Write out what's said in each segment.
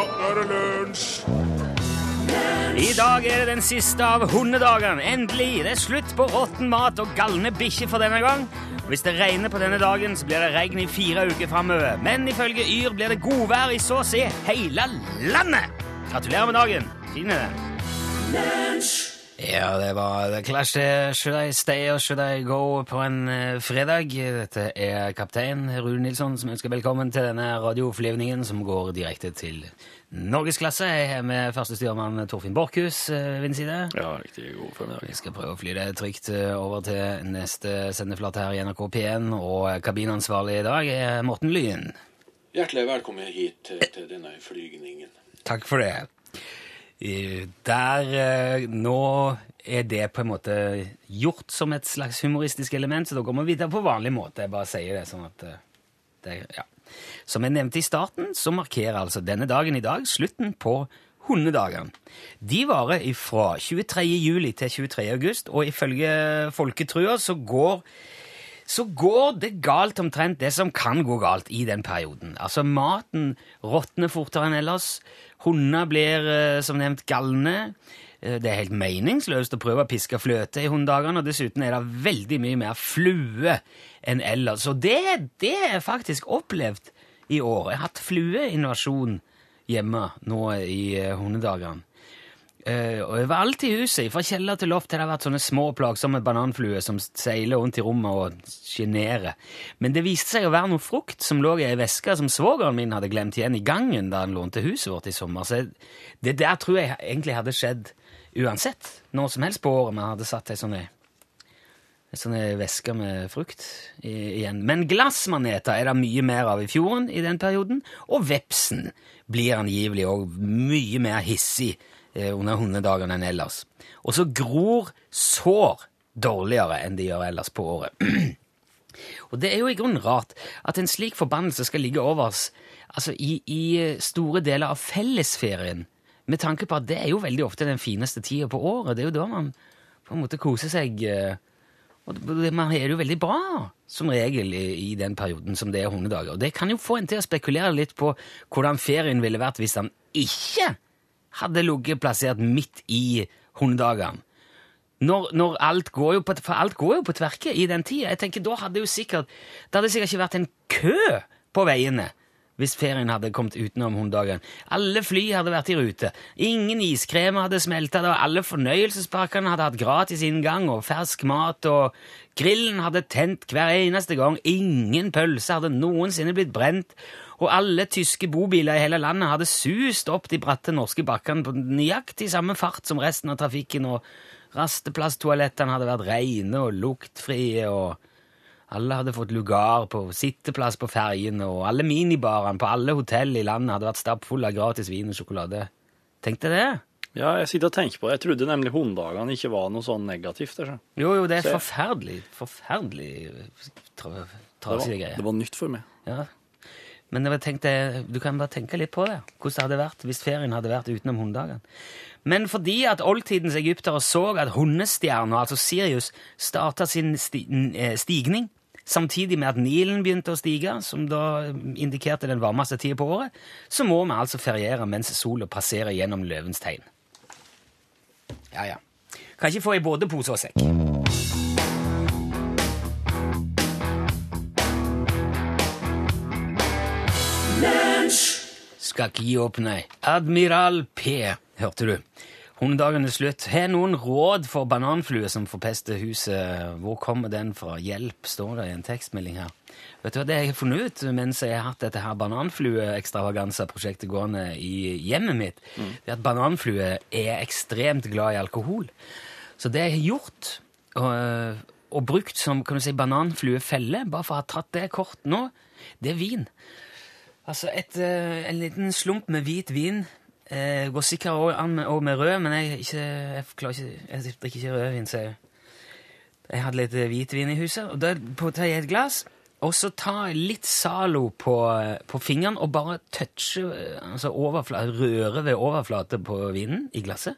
nå er det lunsj! I dag er det den siste av hundedagene. Endelig! Det er slutt på råtten mat og galne bikkjer for denne gang. Hvis det regner på denne dagen, så blir det regn i fire uker framover. Men ifølge Yr blir det godvær i så å si hele landet! Gratulerer med dagen. Fin er den. Ja, det var The Clash. Should I stay or should I go på en eh, fredag? Dette er kaptein Rune Nilsson som ønsker velkommen til denne radioflyvningen som går direkte til norgesklasse. Jeg er med førstestyrmann Torfinn Borchhus eh, ved din side. Ja, riktig god formiddag. Vi skal prøve å fly det trygt eh, over til neste sendeflate her i NRK P1, og kabinansvarlig i dag er Morten Lyen. Hjertelig velkommen hit til, til denne flygningen. Takk for det. Der eh, Nå er det på en måte gjort som et slags humoristisk element, så da går vi videre på vanlig måte. Jeg bare sier det sånn at eh, det, ja. Som jeg nevnte i starten, så markerer altså denne dagen i dag slutten på hundedagene. De varer fra 23. juli til 23. august, og ifølge folketrua så går så går det galt omtrent det som kan gå galt i den perioden. Altså, maten råtner fortere enn ellers. Hunder blir, eh, som nevnt, galne. Eh, Det er helt meningsløst å prøve å piske fløte i hunddagene, og dessuten er det veldig mye mer flue enn ellers. Og det, det er faktisk opplevd i år. Jeg har hatt flueinvasjon hjemme nå i eh, hundedagene. Uh, og overalt i huset, fra kjeller til loft, har det vært sånne små, plagsomme bananfluer som seiler rundt i rommet og sjenerer. Men det viste seg å være noe frukt som lå i ei veske som svogeren min hadde glemt igjen i gangen da han lånte huset vårt i sommer. Så det der tror jeg egentlig hadde skjedd uansett. Når som helst på året vi hadde satt ei sånn sånne vesker med frukt i, igjen. Men glassmaneter er det mye mer av i fjorden i den perioden, og vepsen blir angivelig òg mye mer hissig eh, under hundedagene enn ellers. Og så gror sår dårligere enn de gjør ellers på året. og det er jo i grunnen rart at en slik forbannelse skal ligge over oss altså i, i store deler av fellesferien, med tanke på at det er jo veldig ofte den fineste tida på året. Det er jo da man på en måte koser seg eh, og man har det jo veldig bra, som regel, i, i den perioden som det er hundedager. Og det kan jo få en til å spekulere litt på hvordan ferien ville vært hvis han ikke hadde ligget plassert midt i hundedagene. Når, når alt går jo på, for alt går jo på tverke i den tida. Jeg tenker, da hadde jo sikkert, Det hadde sikkert ikke vært en kø på veiene hvis ferien hadde kommet utenom hundedagen. Alle fly hadde vært i rute. Ingen iskremer hadde smelta, alle fornøyelsesparkene hadde hatt gratis inngang og fersk mat, og grillen hadde tent hver eneste gang. Ingen pølse hadde noensinne blitt brent, og alle tyske bobiler i hele landet hadde sust opp de bratte norske bakkene på nøyaktig samme fart som resten av trafikken, og rasteplasstoalettene hadde vært rene og luktfrie, og alle hadde fått lugar på sitteplass på ferjene, og alle minibarene på alle hotell i landet hadde vært stappfulle av gratis vin og sjokolade. Tenk deg det? Ja, jeg sitter og tenker på det. Jeg trodde nemlig hunddagene ikke var noe sånn negativt. Der, så. Jo, jo, det er forferdelig, forferdelig trasige greier. det var nytt for meg. Ja. Men jeg tenkte, du kan bare tenke litt på det. Hvordan det hadde vært hvis ferien hadde vært utenom hundedagene. Men fordi at oldtidens egyptere så at hundestjerna, altså Sirius, starta sin eh, stigning samtidig med at Nilen begynte å stige, som da indikerte den varmeste tida på året, så må vi altså feriere mens sola passerer gjennom løvens tegn. Ja, ja. Kan ikke få i både pose og sekk. Skal ikke gi opp, nei. Admiral P, hørte du. Hundedagen er slutt. Har noen råd for bananflue som forpester huset? Hvor kommer den fra? Hjelp, står det i en tekstmelding her. Vet du hva det jeg har funnet ut mens jeg har hatt dette her bananflueekstravaganza-prosjektet gående i hjemmet mitt? Det er at bananflue er ekstremt glad i alkohol. Så det jeg har gjort, og, og brukt som kan du si, bananfluefelle, bare for å ha tatt det kort nå, det er vin. Altså et, eh, en liten slump med hvit vin eh, går sikkert også an med, også med rød, men jeg, ikke, jeg, ikke, jeg drikker ikke rødvin, så jeg, jeg hadde litt eh, hvitvin i huset. Og da tar jeg et glass, og så tar jeg litt Zalo på, eh, på fingeren og bare toucher, altså overfla- rører ved overflate på vinen i glasset.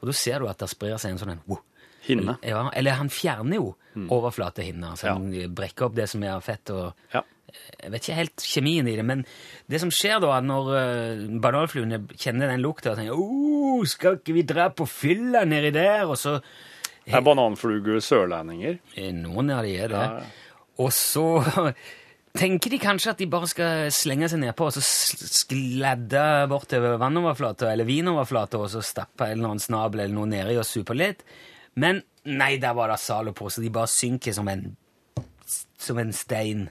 Og da ser du at det sprer seg en sånn en, wow, Hinne. Ja, eller han fjerner jo overflatehinna, så Ja. han brekker opp det som er av fett. og Ja. Jeg vet ikke helt kjemien i det, men det som skjer da, når uh, bananfluene kjenner den lukta og tenker oh, 'Skal ikke vi dra på fylla nedi der?' Og så Er bananfluger sørlendinger? Eh, Noen av de er det. Ja. Og så tenker de kanskje at de bare skal slenge seg nedpå og så skladde bortover vannoverflata eller vinoverflata og så stappe en eller annen snabel eller noe nedi og supe litt. Men nei, der var det Zalo på, så de bare synker som en, som en stein.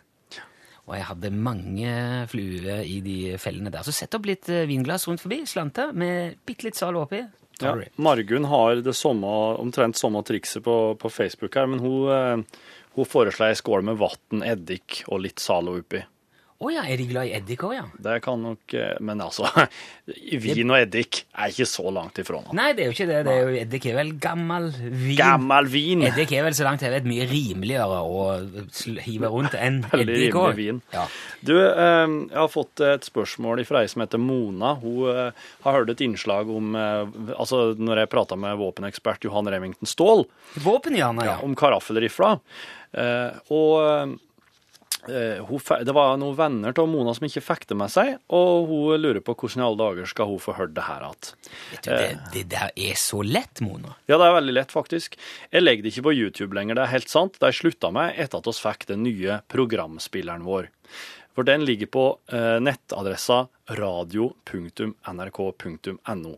Og jeg hadde mange fluer i de fellene der. Så sett opp litt eh, vinglass rundt forbi, slante, med bitte litt sal oppi. Ja. Margunn har det samme, omtrent samme trikset på, på Facebook her, men hun, eh, hun foreslår ei skål med vann, eddik og litt salo oppi. Å ja, er de glad i eddik òg, ja? Det kan nok eh, Men altså, vin og eddik er ikke så langt ifra nå. Nei, det er jo ikke det. det er jo, eddik er vel gammel vin. Gammel vin! Eddik er vel så langt jeg vet mye rimeligere å hive rundt enn eddik òg. vin. Ja. Du, eh, jeg har fått et spørsmål fra ei som heter Mona. Hun eh, har hørt et innslag om eh, Altså, når jeg prata med våpenekspert Johan Remington Ståhl Våpenhjørnet, ja. ja. om karaffelrifla, og eh, fe- det var noen venner av Mona som ikke fikk det med seg, og hun lurer på hvordan i alle dager skal hun få hørt det her igjen. Det, det der er så lett, Mona. Ja, det er veldig lett, faktisk. Jeg legger det ikke på YouTube lenger, det er helt sant. De slutta med etter at vi fikk den nye programspilleren vår. For den ligger på eh, nettadressa radio.nrk.no.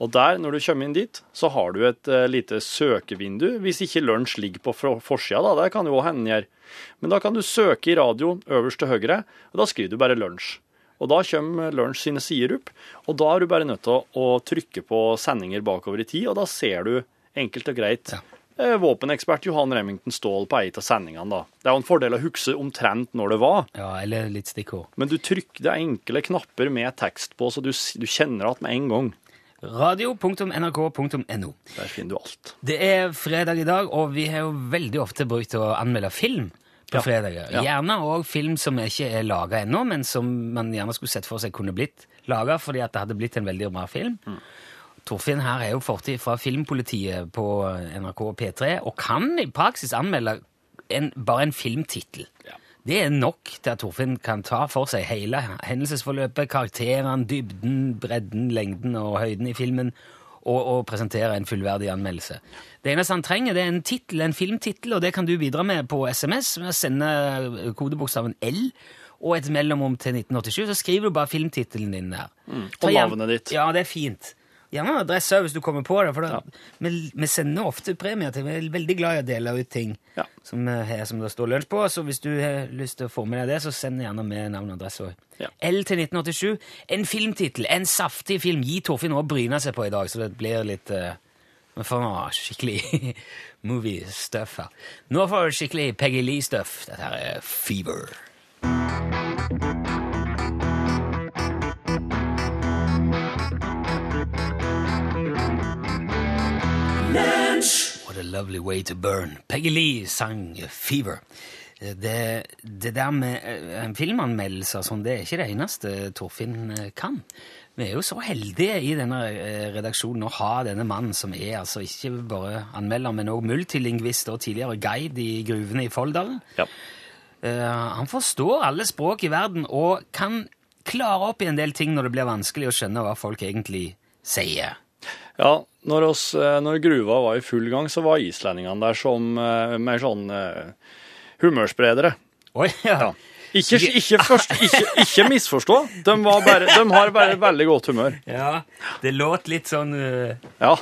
Og der, når du kommer inn dit, så har du et uh, lite søkevindu. Hvis ikke lunsj ligger på for- forsida, da, det kan jo òg hende gjøre. Men da kan du søke i radio øverst til høyre, og da skriver du bare lunsj. Og da kommer Lunsj sine sider opp, og da er du bare nødt til å, trykke på sendinger bakover i tid, og da ser du enkelt og greit Ja. eh, våpenekspert Johan Remington Ståhl på ei av sendingene. da. Det er jo en fordel å huske omtrent når det var, Ja, eller litt stikkord. men du trykker det enkle knapper med tekst på, så du, du kjenner at med en gang. Radio.nrk.no. Der finner du alt. Det er fredag i dag, og vi har jo veldig ofte brukt å anmelde film på Ja. fredager. Ja. Gjerne òg film som ikke er laga ennå, men som man gjerne skulle sett for seg kunne blitt laga fordi at det hadde blitt en veldig bra film. Mm. Torfinn her er jo fortid fra Filmpolitiet på NRK P3 og kan i praksis anmelde en, bare en filmtittel. Ja. Det er nok til at Torfinn kan ta for seg hele hendelsesforløpet, karakterene, dybden, bredden, lengden og høyden i filmen, og, og presentere en fullverdig anmeldelse. Det eneste han trenger, det er en tittel, en filmtittel, og det kan du bidra med på SMS med å sende kodebokstaven L og et mellomrom til 1987. Så skriver du bare filmtittelen din der. Mm, og navnet ditt. Ja, det er fint. Gjerne en adresse hvis du kommer på det, for da, vi, vi sender ofte premier til Vi er veldig glad i å dele ut ting som, eh, her, som det står lunsj på. Så hvis du har lyst til å få med deg det, så send gjerne med navn og adresse òg. L til 1987. En filmtittel, en saftig film. Gi Torfinn noe å bryne seg på i dag, så det blir litt uh, Vi får noe skikkelig movie stuff her. Nå får vi skikkelig Peggy Lee-stuff. Dette her er Fever. Lovely way to burn. Peggy Lee sang Fever. Det, det der med filmanmeldelser en filmanmeldelse og sånn, det er ikke det eneste Torfinn eh, kan. Vi er jo så heldige i denne eh, redaksjonen å ha denne mannen som er altså ikke bare anmelder, men også multilingvist og tidligere guide i gruvene i Folldalen. Ja. Eh, han forstår alle språk i verden og kan klare opp i en del ting når det blir vanskelig å skjønne hva folk egentlig sier. Ja, når, oss, eh, når gruva var i full gang, så var islendingene der som eh, mer sånn eh, humørspredere. Oi, ja. Ikke, ikke, først, ikke, ikke misforstå. De, var bare, de har bare veldig godt humør. Ja, det låt litt sånn uh, Ja.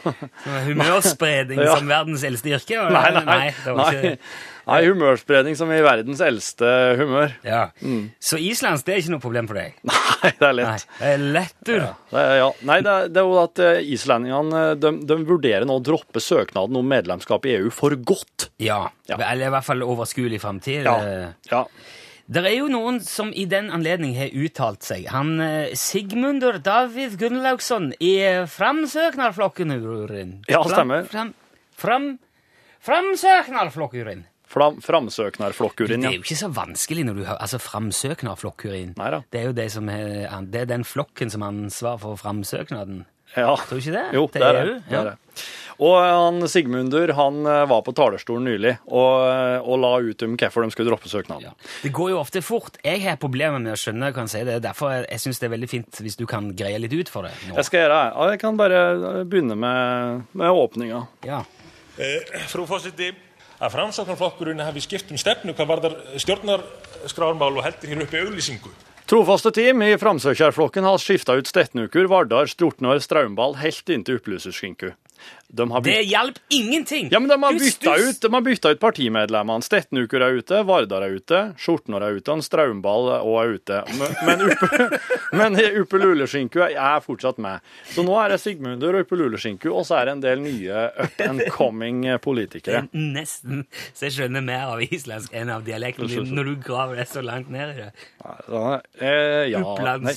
humørspredning Ja. som verdens eldste yrke. Nei, nei, nei. det var ikke nei humørspredning som i verdens eldste humør. Ja. Mm. Så islandsk det er ikke noe problem for deg? Nei, det er Nei, lett. det er lett, du. Ja. Det er, ja. Nei, det er, det er jo at eh, islendingene eh, de, de vurderer nå å droppe søknaden om medlemskap i EU for godt. Ja. Ja. Eller i hvert fall overskuelig framtid. Ja. ja. Det er jo noen som i den anledning har uttalt seg. Han eh, Sigmundur David Gunnlaugsson i Framsøknarflokken Urin. Ja, stemmer. Fram, fram, framsøknarflokkurin. Fram, framsøknarflokkurin, Det er jo ikke så vanskelig når du hører Altså, framsøknarflokkurin. Neida. Det er jo det som er, det er den flokken som har ansvar for framsøknaden. Ja. Tror du ikke det? Jo, det er det. Det, er det. Og han Sigmundur han eh, var på talerstolen nylig og, eh, og la ut om hvorfor de skulle droppe søknaden. Ja. Det går jo ofte fort. Jeg har problemer med å skjønne hva han sier. Det er derfor jeg, syns det er veldig fint hvis du kan greie litt ut for det nå. Jeg skal gjøre det. Ja, Jeg kan bare eh, begynne med, med åpninga. Ja. Eh, fru forseti, að framsóknarflokkurinn hafi skipt um stefnu hvað varðar stjórnarskrármál og heldur hér uppi auglýsingu. Trofaste team i Framsøkjærflokken har skifta ut Stetnukur, Vardar, Stortnar, Straumball helt inntil oppløserskinku. De har Det hjelper hjalp ingenting! Ja, men de har bytta ut, de har ut partimedlemmene. Stetnuker er ute, Vardar er ute, Skjortnår er ute, Straumball òg er ute. Men, men, Uppe, men Luleskinku er fortsatt med. Så nå er det Sigmundur og Uppe Luleskinku, og så er det en del nye up and coming politikere. Nesten så jeg skjønner mer av islandsk enn av dialekten din når du graver det så langt ned i det. Ja, eh, ja, nei.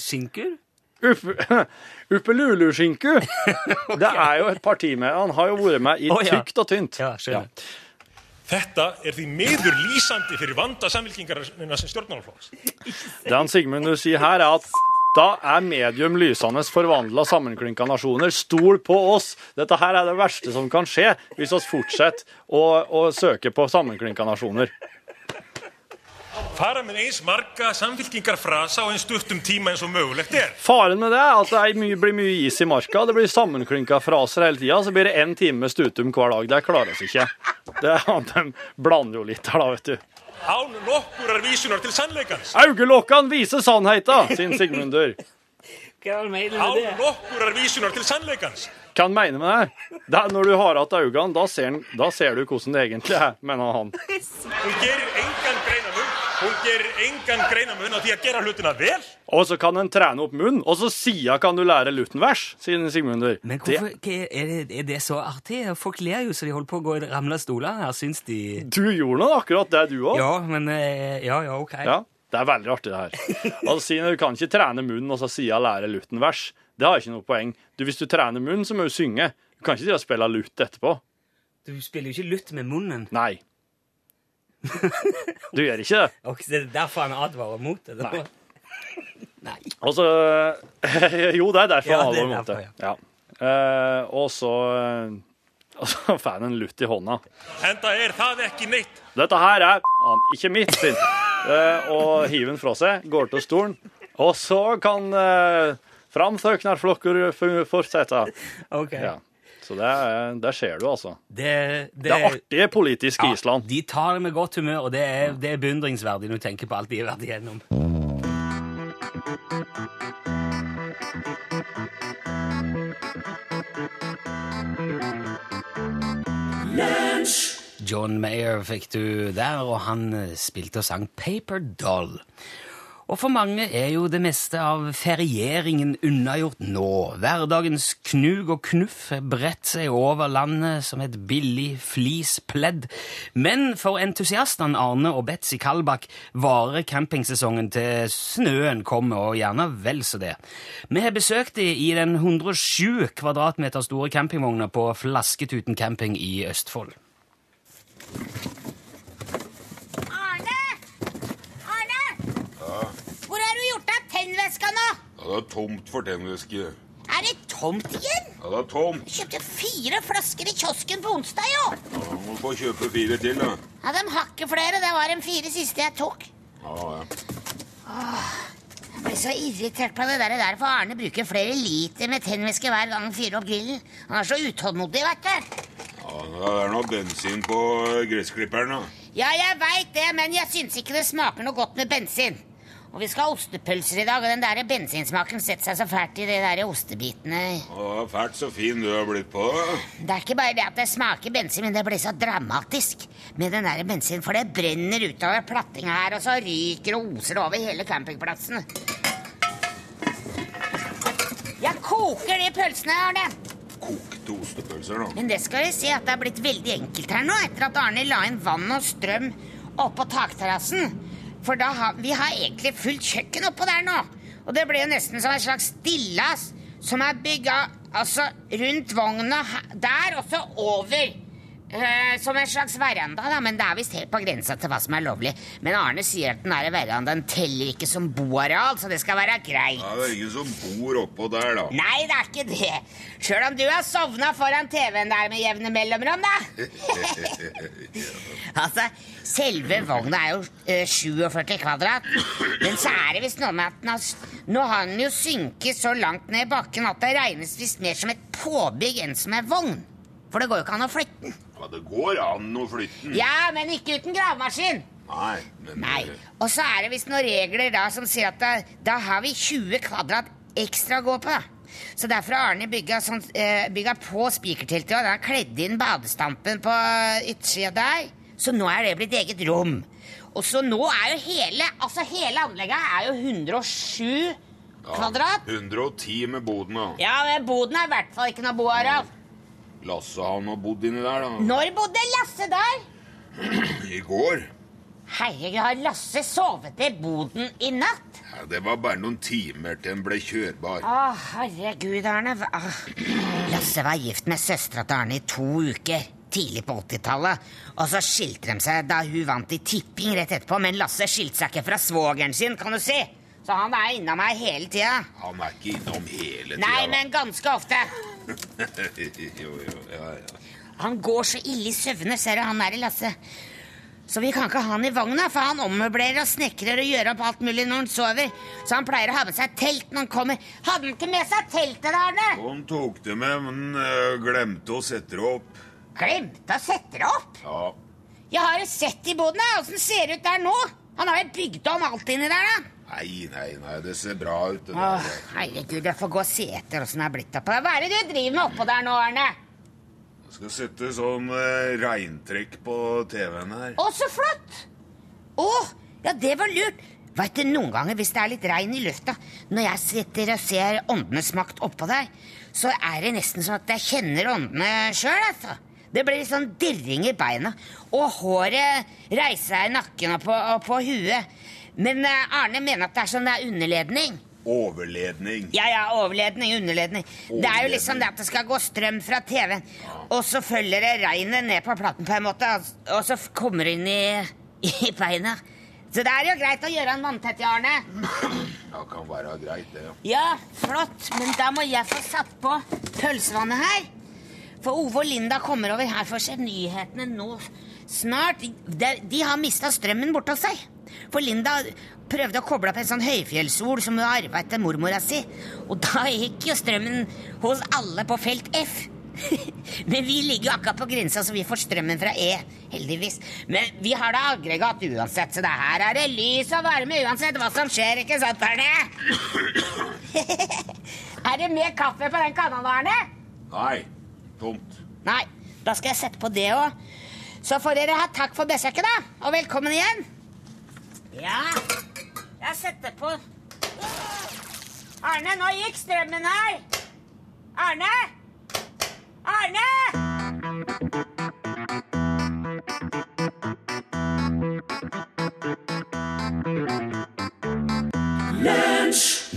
Opplandsskinker? Uppe, Uppe Det er jo et parti med Han har jo vært med i ja. tykt og tynt. Ja, skjønner. Þetta er því miður lýsandi fyrir vanda samfélkingarna sem stjórnmálaflokks. Det han Sigmund sier her, er at da er medium lysende forvandla sammenklinka nasjoner. Stol på oss! Dette her er det verste som kan skje hvis vi fortsetter å, å søke på sammenklinka nasjoner. Fara með eins marga samfélkingarfrasa og eins stuttum tíma eins og mögulegt er. Faren med det er at det er mye, blir mye is i marka. Det blir sammenklinka fraser hele tida. Så blir det én time med stutum hver dag. Det klares ikke. Det, de blander jo litt her, da, vet du. Án nokkurar vísunar til sannleikans. Augelokkene viser sannheita, sin Sigmundur. Hva mener du Án med det? nokkurar vísunar til sannleikans. Hva han mener med det? det er når du har hatt øynene, da ser, da ser du hvordan det egentlig er, mener han. Hún gerir engan greinamun, hún gerir engan greinamun á því að gera hlutina vel. Og så kan en trene opp munnen, og så sida kan du lære Lutenvers, sier Sigmundur. Men hvorfor, er, det, er det så artig? Folk ler jo så de holder på å gå i ramle stoler her, syns de Du gjorde nå akkurat det, du òg. Ja, men eh, Ja, ja, ok. Ja, det er veldig artig, det her. Altså, sier du kan ikke trene munnen og så sida lære Lutenvers. Det har ikke noe poeng. Du, hvis du trener munnen, så må du synge. Du kan ikke og spille lutt etterpå. Du spiller jo ikke lutt med munnen. Nei. Du gjør ikke det. Og det er derfor han advarer mot det. da. Nei. Nei. Og Jo, det er derfor Ja, han advarer er mot det. Ja. Uh, og så eh, Og så får han en lutt i hånda. Henta her, ta det ikke mitt Dette her er han, ikke mitt sin. Uh, og hiver den fra seg, går til stolen. Og så kan uh, framsøknarflokker fortsette. Ok. Ja. Så det, er- der ser du, altså. Det, det, Det er artig politisk Ja, Island. De tar det med godt humør, og det er, det er beundringsverdig når du tenker på alt de har vært igjennom. John Mayer fikk du der, og han spilte og sang Paper Doll. Og for mange er jo det meste av ferieringen unnagjort nå. Hverdagens knug og knuff bredt seg over landet som et billig flispledd. Men for entusiastene Arne og Betzy Kalbakk varer campingsesongen til snøen kommer, og gjerne vel så det. Vi har besøkt dem i den 107 kvadratmeter store campingvogna på Flasketuten camping i Østfold. Arne! Arne! Hvor har du gjort av tennveska nå? Ja, det er tomt for tennvæske. Er det tomt igjen? Ja, det er tomt. Jeg kjøpte fire flasker i kiosken på onsdag, jo. Ja, du må få kjøpe fire til, da. Ja, De har ikke flere. Det var de fire siste jeg tok. Ja, ja. Jeg ble så irritert på det der, der for Arne bruker flere liter med tennvæske hver gang han fyrer opp grillen. Han er så utålmodig, vet du. ja det er noe bensin på gressklipperen, da. Ja, jeg veit det, men jeg syns ikke det smaker noe godt med bensin. Og vi skal ha ostepølser i dag, og den der bensinsmaken setter seg så fælt i de der ostebitene. Å, fælt så fin du har blitt på. Det er ikke bare det at det smaker bensin, men det blir så dramatisk med den der bensin, for det brenner utover plattinga her, og så ryker og oser det over hele campingplassen. Jeg koker de pølsene, Arne. Kokte ostepølser, da. Men det skal vi si at det er blitt veldig enkelt her nå, etter at Arne la inn vann og strøm oppå takterrassen. For da har, vi har egentlig fullt kjøkken oppå der nå. Og det ble jo nesten som en slags stillas som er bygga altså rundt vogna der, og så over Eh, som en slags veranda, da, men det er visst helt på grensa til hva som er lovlig. Men Arne sier at den der verandaen teller ikke som boareal, så det skal være greit. Ja, det er ingen som bor oppå der, da. Nei, det er ikke det. Sjøl om du har sovna foran TV-en der med jevne mellomrom, da. altså, selve vogna er jo eh, 47 kvadrat. Men så er det visst noe med at den har, nå har den jo synket så langt ned i bakken at det regnes visst mer som et påbygg enn som en vogn. For det går jo ikke an å flytte den. Ja, det går an å flytte den. Ja, men ikke uten gravemaskin. Nei, men Nei. eh, Og så er det visst noen regler da som sier at da, da har vi 20 kvadrat ekstra å gå på. da. Så derfor har Arne bygga, sånn, eh, bygga på spikerteltet, og han har kledd inn badestampen på utsida der. Så nå er det blitt eget rom. Og så nå er jo hele altså hele anlegget er jo 107 kvadrat. Ja, 110 med boden, da. Ja, men boden er i hvert fall ikke noe boareal. Lasse han har bodd inni der, da. Når bodde Lasse der? I går. Herregud, har Lasse sovet i boden i natt? Ja, det var bare noen timer til den ble kjørbar. Å, herregud, Arne. Ah. Lasse var gift med søstera til Arne i to uker. Tidlig på 80-tallet. Og så skilte de seg da hun vant i tipping rett etterpå. Men Lasse skilte seg ikke fra svogeren sin, kan du si. Så han er innom meg hele tida. Han er ikke innom hele tida. Nei, men ganske ofte. jo, jo, ja, ja. Han går så ille i søvne, ser du, han der Lasse. Så vi kan ikke ha han i vogna, for han ommøblerer og snekrer og gjør opp alt mulig når han sover. Så han pleier å ha med seg telt når han kommer. Hadde han ikke med seg teltet, da, Arne? Han tok det med, men øh, glemte å sette det opp. Glemte å sette det opp? Ja, Jeg har jo sett i boden. Åssen ser det ut der nå? Han har jo bygd om alt inni der, da. Nei, nei, nei, det ser bra ut. Åh, herregud, jeg får gå og se etter åssen det er blitt oppå der. Hva er det du driver med oppå der nå, Arne? Jeg skal sette sånn eh, regntrekk på TV-en her. Å, så flott! Å, ja, det var lurt. Vet du, Noen ganger hvis det er litt regn i lufta, når jeg sitter og ser åndenes makt oppå der, så er det nesten sånn at jeg kjenner åndene sjøl, altså. Det blir litt sånn dirring i beina, og håret reiser seg i nakken og på, og på huet. Men eh, Arne mener at det er sånn det er underledning. Overledning. Ja, ja, overledning, underledning. Det er jo liksom det at det skal gå strøm fra TV-en, og så følger det regnet ned på platen på en måte, og- så kommer det inn i, i beina. Så det er jo greit å gjøre en vanntett, Arne. Ja, kan være greit, det. ja. Ja, flott, men da må jeg få satt på pølsevannet her. For Ove og Linda kommer over her for å se nyhetene nå snart. De, de har mista strømmen borte hos seg. For Linda prøvde å koble opp en sånn høyfjellsol som hun arva etter mormora si. Og da gikk jo strømmen hos alle på felt F. Men vi ligger jo akkurat på grensa, så vi får strømmen fra E, heldigvis. Men vi har da aggregat uansett, så det her er det lys og varme uansett hva som skjer, ikke sant, Arne? er det mer kaffe på den kanalen, Arne? Nei, tomt. Nei, da skal jeg sette på det òg. Så får dere ha takk for besøket, da. Og velkommen igjen. Ja, jeg setter på Arne, nå gikk strømmen her. Arne! Arne!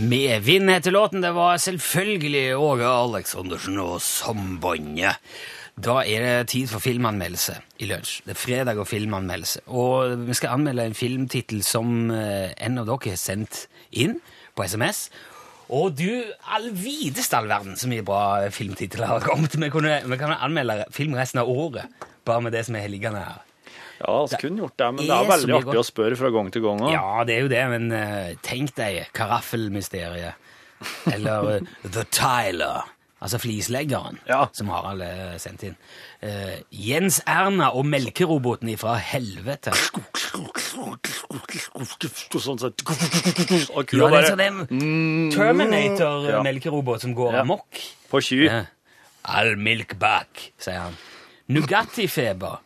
Medvind heter låten. Det var selvfølgelig Åge Aleksandersen og Sambandet. Da er det tid for filmanmeldelse i lunsj. Det er fredag og filmanmeldelse. Og vi skal anmelde en filmtittel som eh, en av dere har sendt inn på SMS. Og du, all videste all verden, så mye bra filmtitler har kommet. Vi, kunne, vi kan anmelde film resten av året, bare med det som er liggende her. Ja, vi kunne gjort det, men det er veldig artig å spørre fra gang til gang. også. Ja, det er jo det, men eh, tenk deg Karaffelmysteriet. Eller eh, The Tyler. Altså flisleggeren, Ja. som Harald eh, sendte inn. Uh, Jens Erna og melkeroboten ifra helvete. Sånn sett. Ja, det er sånn en Terminator-melkerobot som går Ja. amok. på sky. Ja. I'll milk back, sier han. Nugattifeber.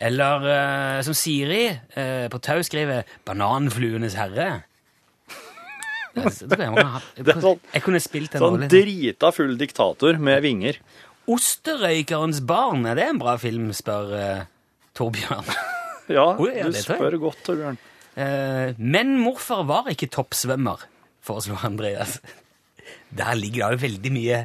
Eller uh, som Siri uh, på Tau skriver, bananfluenes herre. Det, er sånn- jeg kunne spilt en Sånn drita full diktator med vinger. Osterøykerens barn, er det en bra film, spør uh, Torbjørn. Ja, oh, du det spør godt, Torbjørn. Uh, men morfar var ikke toppsvømmer, foreslo Andreas. Der ligger det jo veldig mye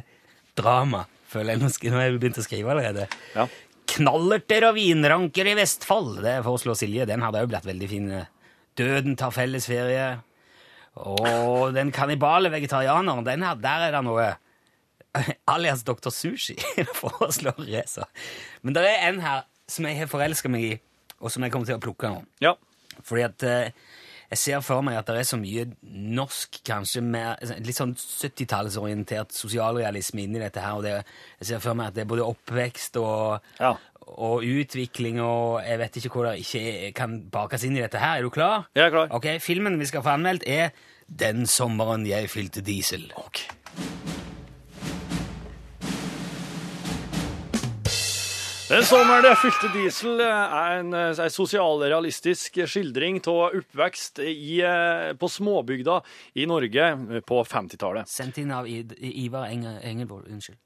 drama, føler jeg. Nå har jeg begynt å skrive allerede. Ja. Knallerter og vinranker i Vestfold. Det foreslår Silje. Den hadde òg blitt veldig fin. Døden tar fellesferie. Og den kannibale vegetarianeren, den her, der er det noe alias Dr. Sushi foreslår Reza. Men det er en her som jeg har forelska meg i, og som jeg kommer til å plukke nå. Ja. Fordi at eh, jeg ser for meg at det er så mye norsk, kanskje mer, litt sånn 70-tallsorientert sosialrealisme inni dette her. og det, Jeg ser for meg at det er både oppvekst og, Ja. og utvikling og jeg vet ikke hvor det ikke kan bakes inn i dette her. Er du klar? Jeg er klar. Ok, Filmen vi skal få anmeldt, er Den sommeren jeg fylte diesel. Ok. Den sommeren jeg fylte diesel, er en, eh, en sosialrealistisk skildring av oppvekst i, eh, på småbygda i Norge eh, på 50-tallet. Sendt inn av Ivar Enge, Engelvold. Unnskyld.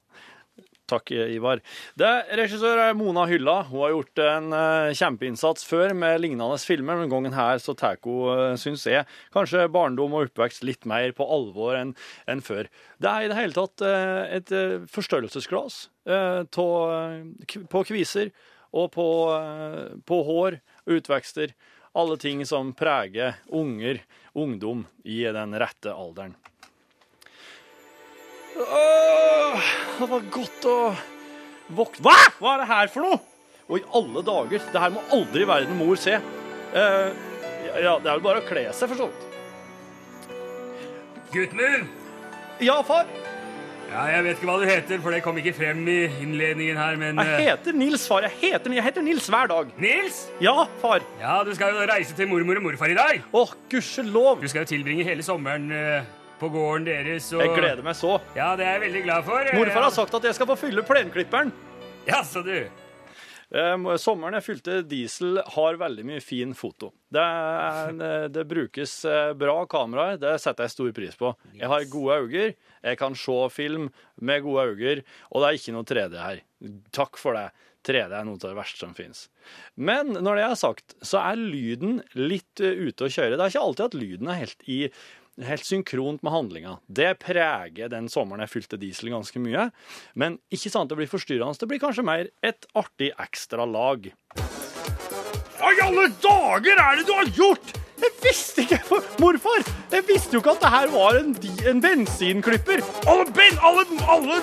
Takk, Ivar. Det Regissør er Mona Hylla. Hun har gjort en eh, kjempeinnsats før med lignende filmer, men gangen her så tar hun, syns jeg, kanskje barndom og oppvekst litt mer på alvor enn enn før. Det er i det hele tatt eh, et forstørrelsesglass eh, tå- på kviser og på, eh, på hår og utvekster. Alle ting som preger unger, ungdom, i den rette alderen. Åh, det var godt å våkne Hva?! Hva er det her for noe?! Og i alle dager! Det her må aldri verden mor se. Uh, ja, det er vel bare å kle seg, for så vidt. Gutten min! Ja, far. Ja, Jeg vet ikke hva du heter, for det kom ikke frem i innledningen her, men Jeg heter Nils, far. Jeg heter, jeg heter Nils hver dag. Nils! Ja, far. Ja, du skal jo reise til mormor og morfar i dag. Åh, gudskjelov. Du skal jo tilbringe hele sommeren eh, på gården deres. Og... Jeg gleder meg så. Ja, det er jeg veldig glad for. Morfar har sagt at jeg skal få fylle plenklipperen. Ja, så du. Eh, sommeren jeg fylte diesel, har veldig mye fin foto. Det, eh, det brukes eh, bra kameraer, det setter jeg stor pris på. Jeg har gode øyne, jeg kan se film med gode øyne, og det er ikke noe 3D her. Takk for det. 3D er noe av det verste som finnes. Men når det er sagt, så er lyden litt eh, ute å kjøre. Det er ikke alltid at lyden er helt i Helt synkront med handlinga. Det preger den sommeren jeg fylte diesel ganske mye. Men ikke sant det blir forstyrrende. Det blir kanskje mer et artig ekstra lag. Hva i alle dager er det du har gjort?! Jeg visste ikke, for, morfar! Jeg visste jo ikke at det her var en, en bensinklipper. Alle, ben, alle, alle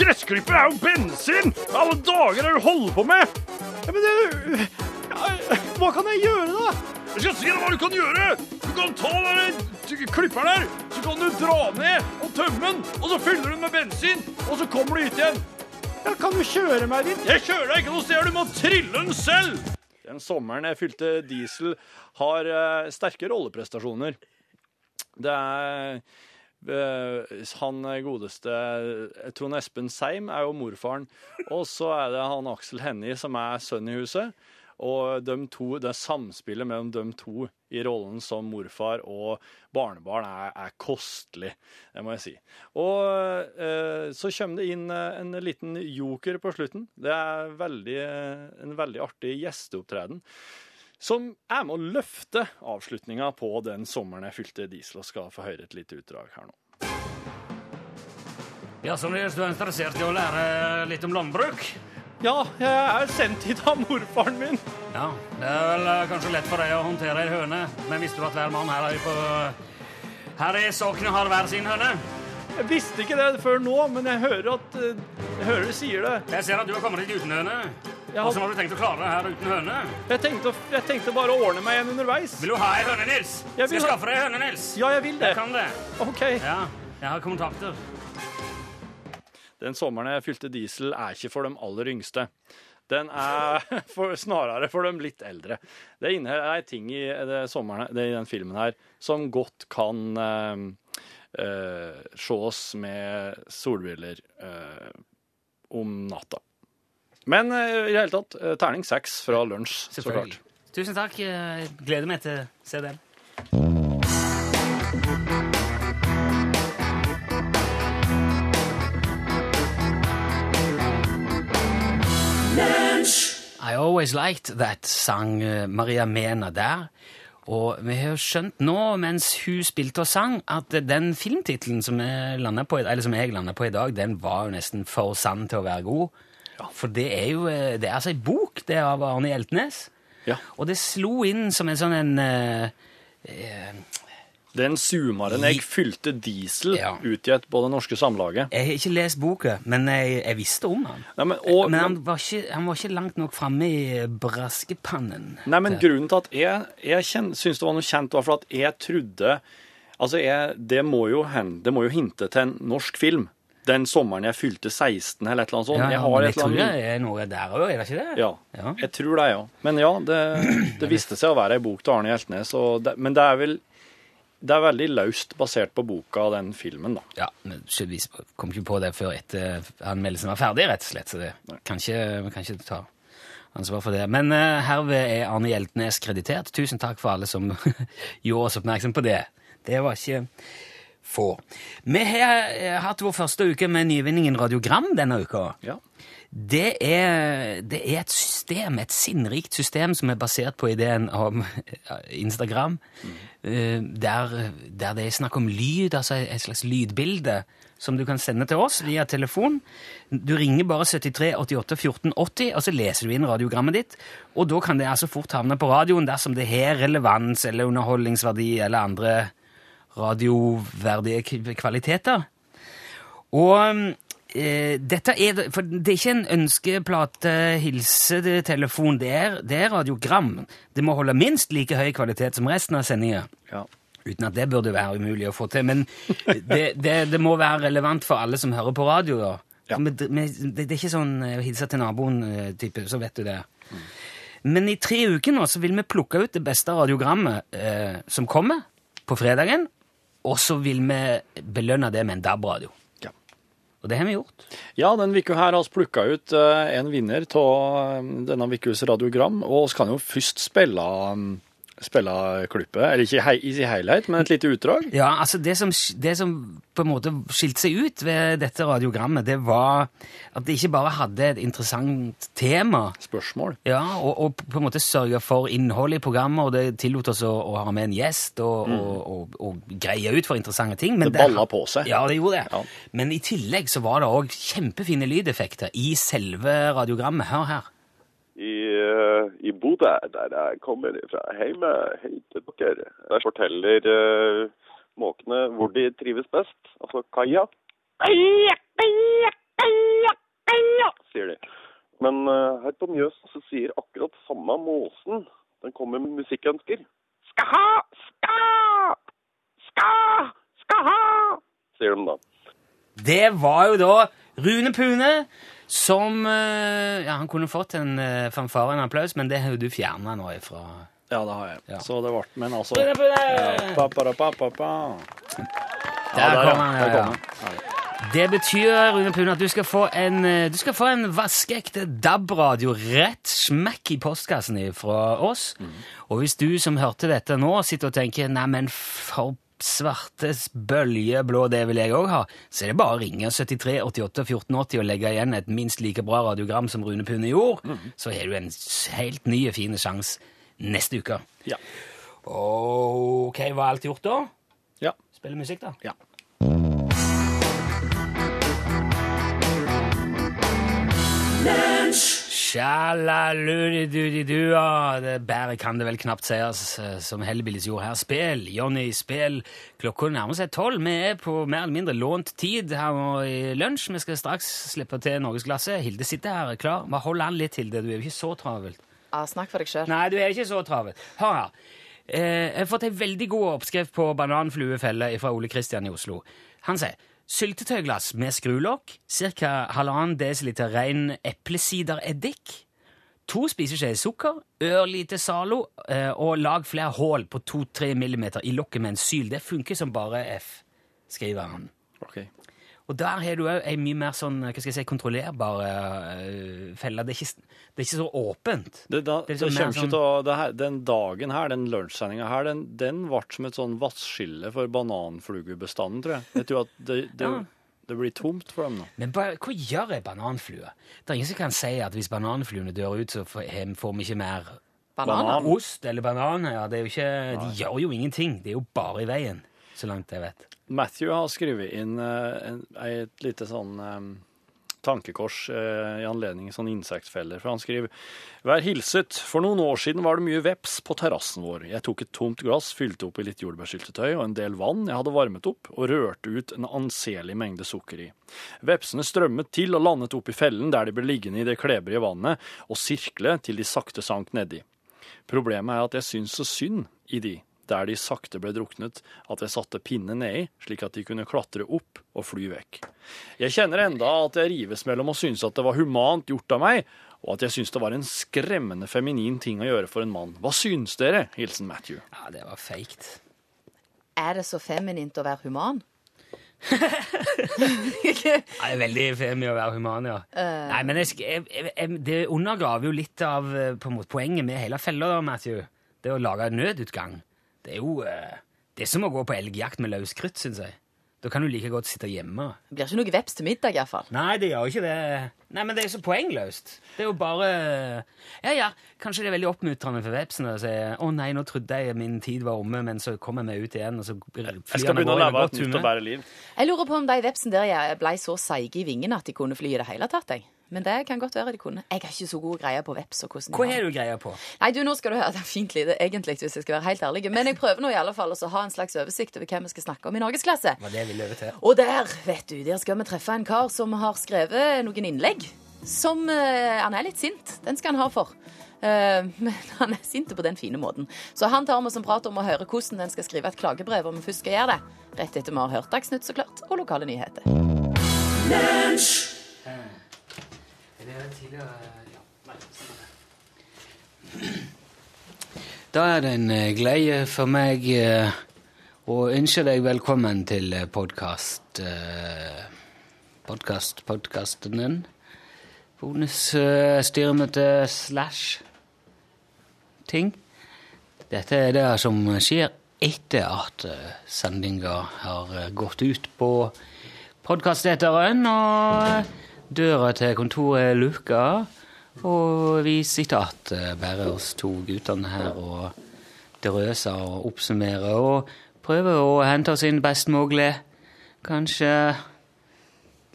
gressklipper er jo bensin! Hva i alle dager er det du holder på med? Ja, men det, ja, hva kan jeg gjøre, da? Jeg skal si deg hva du kan gjøre! Du kan ta den klipperen der, så kan du dra ned og tømme den, og så fyller du den med bensin, og så kommer du hit igjen. Ja, kan du kjøre meg dit? Jeg kjører deg ikke noe sted, du må trille den selv! Den sommeren jeg fylte diesel, har uh, sterke rolleprestasjoner. Det er eh, han godeste eh, Trond Espen Seim er jo morfaren. Og så er det han Aksel Hennie som er sønn i huset. Og de to, det samspillet mellom de to i rollen som morfar og barnebarn er, er kostelig, det må jeg si. Og eh, så kommer det inn eh, en liten joker på slutten. Det er veldig, en veldig artig gjesteopptreden. Som er med å løfte avslutninga på den sommeren jeg fylte diesel, og skal få høre et lite utdrag her nå. Ja, så hvis du er interessert i å lære litt om landbruk? Ja, jeg er sendt hit av morfaren min. Ja, det er vel eh, kanskje lett for deg å håndtere ei høne, men visste du at hver mann her er på Her i soknet har hver sin høne? Jeg visste ikke det før nå, men jeg hører at eh, Jeg hører du sier det. Jeg ser at du har kommet hit uten høne. Ja. Hvordan har du tenkt å klare det her uten høne? Jeg tenkte, jeg tenkte bare å ordne meg en underveis. Vil du ha ei høne, Nils? Jeg vil Skal jeg skaffe deg ei høne, Nils? Ja, jeg vil det. Jeg kan det. OK. Ja, jeg har kontakter. Den sommeren jeg fylte diesel, er ikke for de aller yngste. Den er for, snarere for de litt eldre. Det inneholder ting i, det sommeren, det, i den filmen her som godt kan eh, eh, ses med solbriller eh, om natta. Men eh, i det hele tatt, eh, terning seks fra lunsj, så klart. Tusen takk. Gleder meg til å se den. I Always Liked That sang eh, Maria Mena der. Og vi har skjønt nå, mens hun spilte og sang, at den filmtittelen som på, som jeg landa på i dag, den var jo nesten for sann til å være god. For det er jo eh, det er altså ei bok, det er av Arne Hjeltnes. Ja. Og det slo inn som en sånn en eh, Den zoomeren jeg fylte diesel Ja. ut i et på det norske samlaget. Jeg har ikke lest boka, men jeg, jeg visste om han. Nei, men, og, men han var, ikke, han var ikke langt nok framme i braskepannen. Nei, men grunnen til at jeg, jeg syns det var noe kjent, var for at jeg trodde Altså, jeg, det, må jo det må jo hinte til en norsk film. Den sommeren jeg fylte 16, eller et eller annet sånt. Ja, ja, jeg har et tror eller det er noe der òg, er det ikke det? ja, Ja. jeg tror det, ja. Men ja, det, det viste seg å være ei bok til Arne Hjeltnes. Det, men det er vel det er veldig løst basert på boka og den filmen, da. Ja, men vi kom ikke på det før etter anmeldelsen var ferdig, rett og slett. Så det kan ikke, kan ikke ta ansvar for det. Men uh, herved er Arne Hjeltnes kreditert. Tusen takk for alle som gjorde oss oppmerksom på det. Det var ikke få. Vi har eh, hatt vår første uke med nyvinningen Radiogram denne uka. Ja. Det er, det er et system, et sinnrikt system som er basert på ideen om Instagram, eh, der, der det er snakk om lyd, altså et slags lydbilde som du kan sende til oss via telefon. Du ringer bare 73 88 14 80, og så leser du inn radiogrammet ditt. Og da kan det altså fort havne på radioen dersom det har relevans eller underholdningsverdi eller andre radioverdige kvaliteter. Og dette er For det er ikke en ønskeplate hilsetelefon, det er, det er radiogram. Det må holde minst like høy kvalitet som resten av sendinga. ja. Uten at det burde være umulig å få til. Men det, det, det må være relevant for alle som hører på radio. da. Ja. Det, er ikke sånn å hilse til naboen-type, så vet du det. Men i tre uker nå så vil vi plukke ut det beste radiogrammet eh, som kommer på fredagen, og så vil vi belønne det med en DAB-radio. Og det har vi gjort. Ja, den uka her har vi plukka ut eh, en vinner av denne ukas radiogram, og vi kan jo først spille, um, spille klippet, eller ikke hei, i helhet, men et lite utdrag. Ja, altså det som, det som på en måte skilte seg ut ved dette radiogrammet, det var at det ikke bare hadde et interessant tema, Spørsmål. ja, og, og på en måte sørga for innholdet i programmet, og det tillot oss å, å ha med en gjest og, og, og, og greie ut for interessante ting. Men Mm. Det balla på seg. Ja, det gjorde det. Ja. Men i tillegg så var det òg kjempefine lydeffekter i selve radiogrammet. Hør her. I, eh, i Bodø, der jeg kommer fra. Hei med hei til dere. Der forteller uh, måkene hvor de trives best. Altså kaia. Kaia, kaia, kaia, kaia, sier de. Men uh, her på Mjøs så sier akkurat samme måsen. Den kommer med musikkønsker. Skal ha, ska, skal, skal ha, sier de da. Det var jo da Rune Pune som eh, Ja, han kunne fått en uh, fanfare, en applaus, men det har jo du fjerna nå ifra Ja, det har jeg. Ja. Så det ble Men altså ja, pa, pa, pa. Der ja, kom han, ja, der kom han. Ja. Det betyr, Rune Pune, at du skal få en, eh, du skal få en vaskeekte DAB-radio rett smekk i postkassen fra oss. Og hvis du som hørte dette nå, sitter og tenker Nei, men for svartes bølge blå, det vil jeg òg ha, så er det bare å ringe 73 88 1480 og legge igjen et minst like bra radiogram som Rune Pune gjorde. Så har du en helt ny fin sjanse neste uke. Ja. Ok, var alt gjort da? Ja. Spille musikk, da? ja. Sjalaludidudidua. Det Bedre kan det vel knapt sies, eh, som Hellbillies gjorde her. Spill, Jonny, spill. Klokka nærmer seg tolv. Vi er på mer eller mindre lånt tid her nå i lunsj. Vi skal straks slippe til Norgesglasset. Hilde sitter her klar. Bare hold an litt, Hilde. Du er jo ikke så travelt. Ja, snakk for deg sjøl. Nei, du er ikke så travel. Hør her. Eh, jeg har fått en veldig god oppskrift på bananfluefelle fra Ole Kristian i Oslo. Han sier syltetøyglass med skrulokk, ca. halvannen desiliter ren eplesidereddik, to spiseskjeer sukker, ørlite Zalo, eh, og lag flere hull på 2-3 millimeter i lokket med en syl. Det funker som bare F, skriver han. OK. Og der har du òg ei mye mer sånn, hva skal jeg si, kontrollerbar uh, felle. Det er, ikke, det er ikke så åpent. Det, da, Det liksom det kommer ikke sånn- til å, det her, Den dagen her, den lunsjsendinga her, den, den ble som et sånn vannskille for bananfluebestanden, tror jeg. Jeg tror at det, det, Ja. det blir tomt for dem nå. Men ba, hva gjør ei bananflue? Det er ingen som kan si at hvis bananfluene dør ut, så får får vi ikke mer Bananer. ost eller bananer. Ja, det er jo ikke, de gjør jo ingenting. Det er jo bare i veien, så langt jeg vet. Matthew har skrevet inn eh, et lite sånn eh, tankekors eh, i anledning sånne insektfeller. For han skriver Vær hilset. For noen år siden var det mye veps på terrassen vår. Jeg tok et tomt glass, fylte opp i litt jordbærsyltetøy og en del vann jeg hadde varmet opp, og rørte ut en anselig mengde sukker i. Vepsene strømmet til og landet opp i fellen der de ble liggende i det klebrige vannet og sirkle til de sakte sank nedi. Problemet er at jeg syns så synd i de, der de sakte ble druknet, at jeg satte pinnen nedi, slik at de kunne klatre opp og fly vekk. Jeg kjenner enda at jeg rives mellom å synes at det var humant gjort av meg, og at jeg syns det var en skremmende feminin ting å gjøre for en mann. Hva syns dere? Hilsen Matthew. Ja, det var feigt. Er det så feminint å være human? ja, Det er veldig femi å være human, ja. Nei, men jeg, jeg, jeg, det undergraver jo litt av eh, på en måte, poenget med hele fella, da, Matthew. Det å lage en nødutgang. Det er jo eh, Det er som å gå på elgjakt med løs krutt, syns jeg. Da kan du like godt sitte hjemme. Det blir ikke noe veps til middag, iallfall. Nei, det gjør ikke det. Nei, men det er så poengløst. Det er jo bare Ja, ja, kanskje det er veldig oppmuntrende for vepsen å si 'Å nei, nå trodde jeg min tid var omme, men så kommer vi ut igjen', og så flyr Jeg skal begynne å leve et nytt og bedre liv. Jeg lurer på om de vepsene der ble så seige i vingene at de kunne fly i det hele tatt. Jeg. Men det kan godt være de kunne. Jeg har ikke så god greie på veps. og hvordan Hva har- du greier på? Nei, du, nå skal du høre. Det er fint lite, egentlig, hvis jeg skal være helt ærlig. Men jeg prøver nå i alle fall å ha en slags oversikt over hvem vi skal snakke om i norgesklasse. Var det ville til? Og der, vet du, der skal vi treffe en kar som har skrevet noen innlegg. Som uh, Han er litt sint. Den skal han ha for. Uh, men han er sint på den fine måten. Så han tar med oss en prat om å høre hvordan den skal skrive et klagebrev, om vi først skal gjøre det. Rett etter vi har hørt Dagsnytt, så klart, og lokale nyheter. Da er det en eh, glede for meg eh, å ønske deg velkommen til podkast... Podkast, podkasten din. Bonusstyremøte slash ting. Dette er det som skjer etter at eh, sendinga har eh, gått ut på podkasteteren, og døra til kontoret er lukka. Og vi sitter igjen, bare oss to guttene her, og drøser og oppsummerer og prøver å hente oss inn best mulig. Kanskje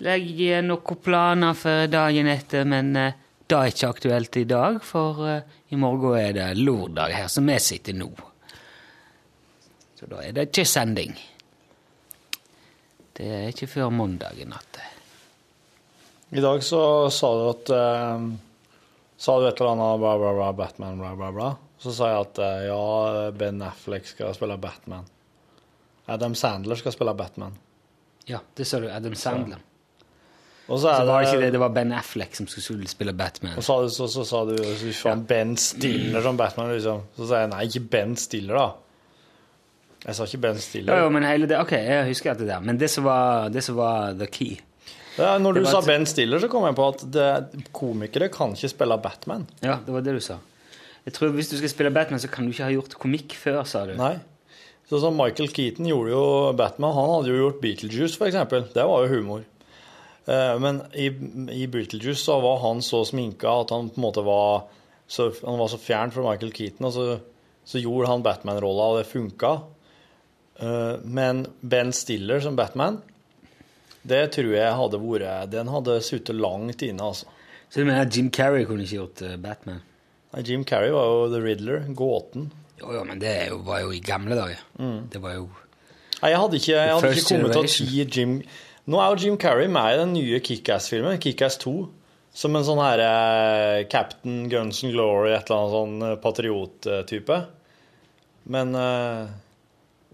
legge noen planer for dagen etter, men eh, det er ikke aktuelt i dag, for eh, i morgen er det lørdag her som vi sitter nå. Så da er det ikke sending. Det er ikke før mandag i natt. I dag så sa du at eh, Sa du et eller annet bla, bla, bla, Batman, bla, bla, bla. Så sa jeg at eh, ja, Ben Affleck skal spille Batman. Adam Sandler skal spille Batman. Ja, det sa du. Adam Sandler. Og så Så er var det det, ikke det, det var Ben Affleck som skulle spille Batman. Og så, så, så sa du så faen, Ben Stiller som Batman, liksom. Så sa jeg nei, ikke Ben Stiller, da. Jeg sa ikke Ben Jo, Stiller. jo, men hele det, ok, jeg husker at det der, men det som var, det som var the key. Ja, når du sa et- Ben Stiller, så kom jeg på at det, komikere kan ikke spille Batman. Ja, det var det du sa. Jeg tror Hvis du skal spille Batman, så kan du ikke ha gjort komikk før, sa du. Nei. Sånn som Michael Keaton gjorde jo Batman. Han hadde jo gjort Beetlejuice, eksempel. Det var jo humor. Eh, Men i, i Beetlejuice så var han så sminka at han på en måte var så, Han var så fjern fra Michael Keaton, og så, så gjorde han Batman-rolla, og det funka. Eh, Men Ben Stiller som Batman, det tror jeg hadde vært Den hadde sittet langt inne, altså. Så du mener Jim Carrey kunne ikke gjort eh, Batman? Nei, Jim Carrey var jo The Riddler, gåten. Jo, jo, men det jo, var jo i gamle dager. Det var jo Nei, jeg hadde ikke, jeg hadde ikke kommet til å si Jim Nå er jo Jim Carrey med i den nye Kickass-filmen, Kickass 2, som en sånn her eh, Captain Guns and Glory, et eller annet sånn patriot-type. Men eh,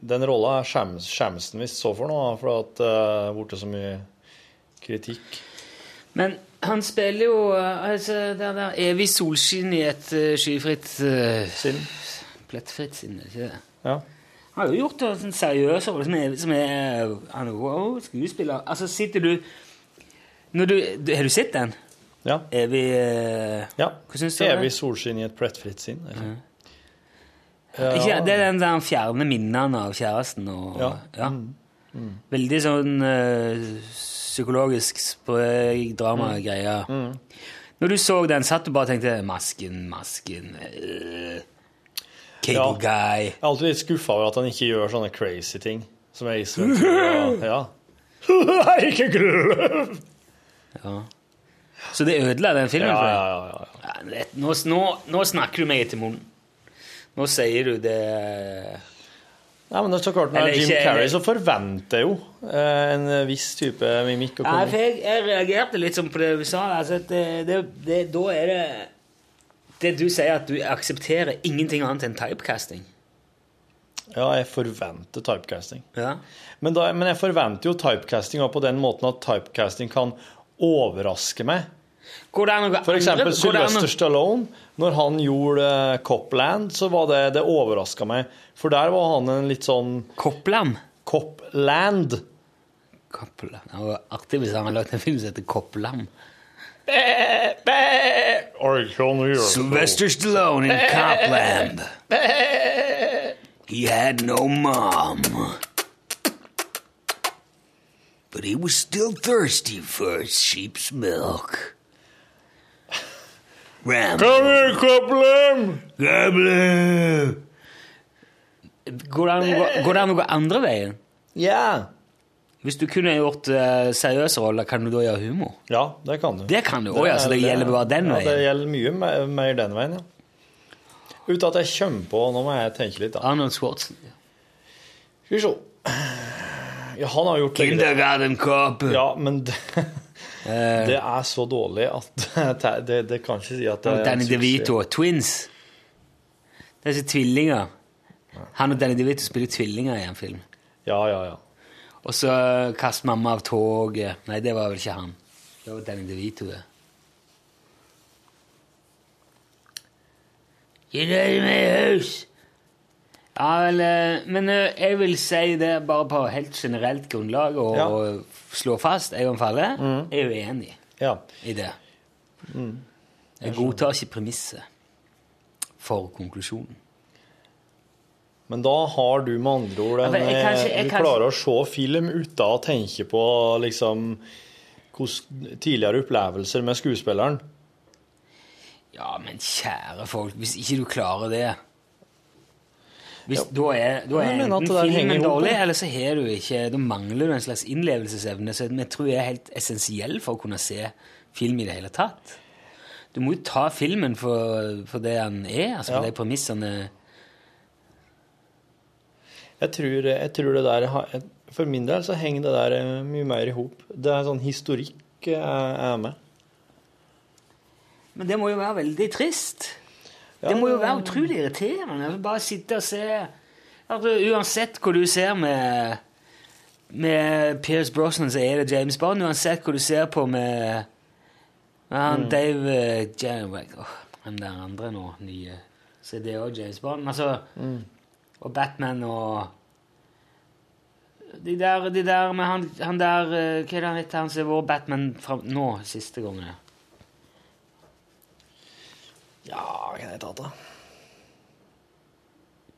den rolla skjems, skjems den visst så for nå, for at det har blitt så mye kritikk. Men han spiller jo eh, altså, det der evig solskinn i et uh, skyfritt uh, Sinn. Plettfritt sinn, er det ikke det? Ja. Han har jo gjort det sånn seriøs rolle som er, som er Han er wow, skuespiller. Altså, sitter du når du, du Har du sett den? Ja. Evig uh, ja. Hva syns du? Evig solskinn i et plettfritt sinn. eller? Ikke, det er den der han fjerner minnene av kjæresten og Ja. Mm. Veldig sånn eh, psykologisk sprø drama-greie. Når du så den, satt du bare og tenkte 'Masken, masken øh, Cable Ja. guy'. Jeg er alltid litt skuffa over at han ikke gjør sånne crazy ting. Som jeg i Ventura. Ja. Ikke glem! Ja. Så det ødela den filmen Ja, ja, ja, ja. Ja, Nå, nå, nå snakker du meg etter munnen. Nå sier du det Nei, men det er så klart, Når Jim Carrey så forventer jeg jo eh, en viss type mimikk for jeg, jeg reagerte litt sånn på det du sa. Altså, det, det, det, da er det Det du sier, at du aksepterer ingenting annet enn typecasting. Ja, jeg forventer typecasting. Ja. Men, da, men jeg forventer jo typecasting på den måten at typecasting kan overraske meg. For eksempel Sylvester Stallone. Når han gjorde eh, Copland, så var det Det overraska meg. For der var han en litt sånn Copland? Copland. Copland. Det var artig hvis han hadde lagd en film som heter Copland. Sylvester Stallone in Copland. He had no mom. But he was still thirsty for sheep's milk. Rambo. Come here! Rambo. Går det an å gå- går det an å gå andre veien? Ja. Hvis du kunne gjort uh, seriøse roller, kan du da gjøre humor? Ja, det kan du. Det kan du. òg, ja, så det det gjelder bare den ja, veien? det gjelder mye mer, mer den veien, ja. Uten at jeg kommer på Nå må jeg tenke litt, da. Arnold Schwarzenegger. Skal vi se. Ja, han har gjort deler. Kindergarten Cop. Ja, men det, Eh, er så dårlig at det, det, det kan ikke si at det er Danny. DeVito. Twins. Det er ikke tvillinger. Han og Danny DeVito spiller tvillinger i en film. Ja, ja, ja. Og så kast mamma av toget. Nei, det var vel ikke han. Det var Danny DeVito, det. You know! Ja, vel, eh, men eh, jeg vil si det bare på helt generelt grunnlag og, Ja. slå fast Egon Falle mm. Jeg er uenig ja. i det. Jeg godtar ikke premisset for konklusjonen. Men da har du med andre ord en, jeg kan ikke- jeg Du klarer å se film uten å tenke på liksom tidligere opplevelser med skuespilleren. Ja, men kjære folk, hvis ikke du klarer det hvis, Da er, da er enten filmen dårlig, eller så har du ikke Da mangler du en slags innlevelsesevne som jeg tror er helt essensiell for å kunne se film i det hele tatt. Du må jo ta filmen for, for det den er, altså for Ja. de premissene Jeg tror, jeg tror det der For min del så henger det der eh, mye mer i hop. Det er sånn historikk jeg er med. Men det må jo være veldig trist. Det må jo være utrolig irriterende. Bare sitte og se altså, Uansett hva du ser med med Pierce Brosnan, så er det James Bond. Uansett hva du ser på med, han Dave eh, oh, Han der andre nå, nye Så er det òg James Bond. Altså, Og Batman og de der, de der med han, han der eh, Hva er det han heter? Han som har vært Batman fra nå, siste gangen? Ja, hva kan jeg ta da?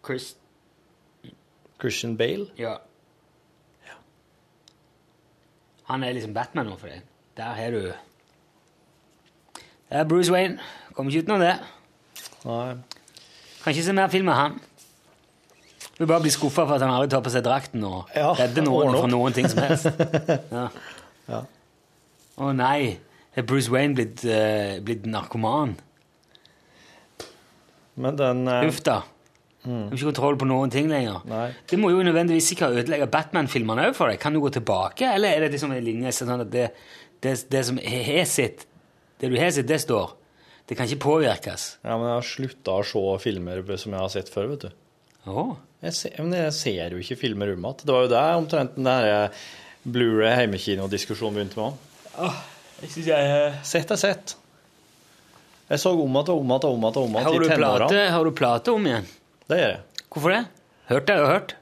Chris Christian Bale? Ja. Han er liksom Batman nå for deg. Der har du Det er Bruce Wayne. Kommer ikke utenom det. Nei. Kan ikke se mer film av han. Du bare blir skuffa for at han aldri tar på seg drakten og Ja, redder noen fra noen ting som helst. Ja. Ja. Å nei, er Bruce Wayne blitt, uh, blitt narkoman? Men den eh, Uff da. Har ikke kontroll på noen ting lenger. Nei. Det må jo nødvendigvis ikke ødelegge Batman-filmene òg for deg. Kan du gå tilbake, eller er det liksom en linje sånn at det, det, det som har sitt, det du har sitt, det står? Det kan ikke påvirkes. Ja, men jeg har slutta å se filmer som jeg har sett før, vet du. Oh. Jeg ser, men jeg ser jo ikke filmer om igjen. Det var jo der omtrent den der eh, Blu-ray hjemmekinodiskusjonen begynte med. Oh, Jeg synes jeg... Sett er sett. Jeg så om igjen og om igjen og om igjen om Har i du, tenåra. plate, har du plate om igjen? Det gjør jeg. Hvorfor det? Hørt det jo hørt?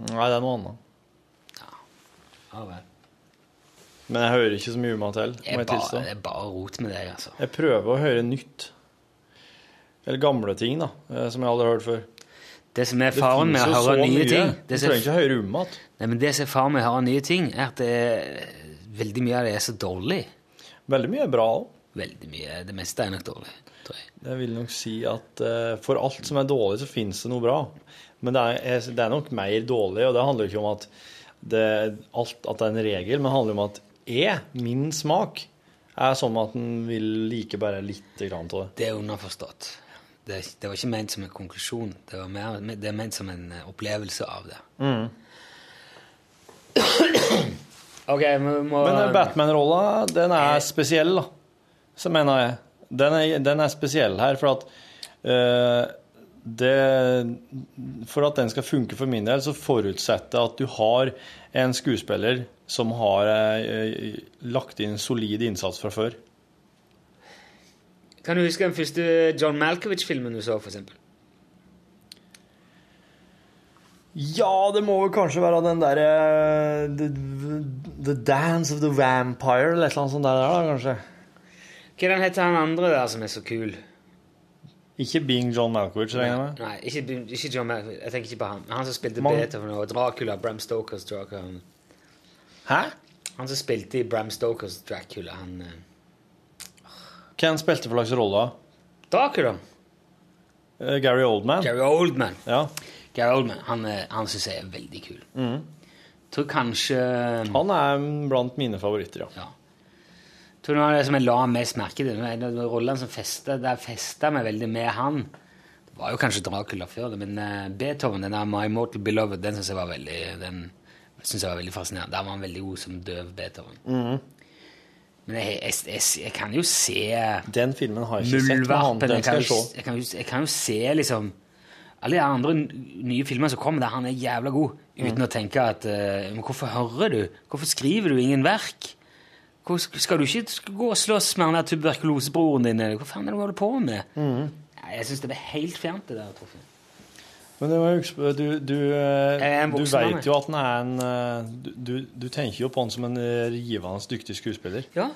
Nei, det er noe annet. Ja, vel. Men jeg hører ikke så mye om til, Det er bare, det er bare rot med deg, altså. Jeg prøver å høre nytt. Eller gamle ting, da, eh, som jeg aldri har hørt før. Det som er faren med å høre nye mye. ting Du trenger ikke høre om igjen. Nei, men det som er faren med å høre nye ting, er at det er, veldig mye av det er så dårlig. Veldig mye er bra òg. Veldig mye. Det meste er nok dårlig, tror jeg. Jeg vil nok si at uh, for alt som er dårlig, så finnes det noe bra. Men det er, det er nok mer dårlig, og det handler ikke om at det, alt, at det er en regel, men det handler om at er min smak, er sånn at en vil like bare lite grann av det. Det er underforstått. Det, det var ikke ment som en konklusjon. Det, var mer, det er ment som en eh, opplevelse av det. ok, vi må Men eh, Batman-rolla, den er spesiell, da. Så mener jeg. Den er, den er spesiell her, for at uh, det For at den skal funke for min del, så forutsetter jeg at du har en skuespiller som har eh, lagt inn solid innsats fra før. Kan du huske den første John Malkovich-filmen du så, for eksempel? Ja, det må vel kanskje være den derre the, the Dance of the Vampire, eller et eller annet sånt der, da, kanskje. Hva er den heter han andre der som er så kul? Ikke Being John Malkovich, regner jeg med. Nei, ikke, ikke John Malkovich. Jeg tenker ikke på han. Han som spilte Mange- Beethoven og Dracula, Bram Stokers Dracula. Hæ? Han som spilte i Bram Stokers Dracula, han eh, Hvem spilte for slags rolle? Dracula? Uh, Gary Oldman? Gary Oldman. Ja. Gary Oldman, han, eh, han syns jeg er veldig kul. Tror kanskje Han er blant mine favoritter, ja. Ja. Tror noe av det som jeg la mest merke til, en av rollene som festet, der festa meg veldig med han, det var jo kanskje Dracula før det, men eh, Beethoven, den der My Mortal Beloved, den syns jeg var veldig den synes jeg var veldig fascinerende. Der var han veldig god som døv Beethoven. Men jeg, jeg, jeg, jeg kan jo se Den filmen har jeg ikke sett, Med han, den skal jeg se. jeg, kan jo, jeg kan jo se liksom alle de andre nye filmer som kommer der han er jævla god, uten Mm. å tenke at uh, Men hvorfor hører du? Hvorfor skriver du ingen verk? Skal du ikke gå og slåss med han tuberkulosebroren din? Hva faen er det du holder på med? Mm. Jeg syns det er helt fjernt, det der. Torfinn. Men huske du, du, eh, du veit jo at han er en eh, du, du, tenker jo på han som en eh, rivende dyktig skuespiller. Ja.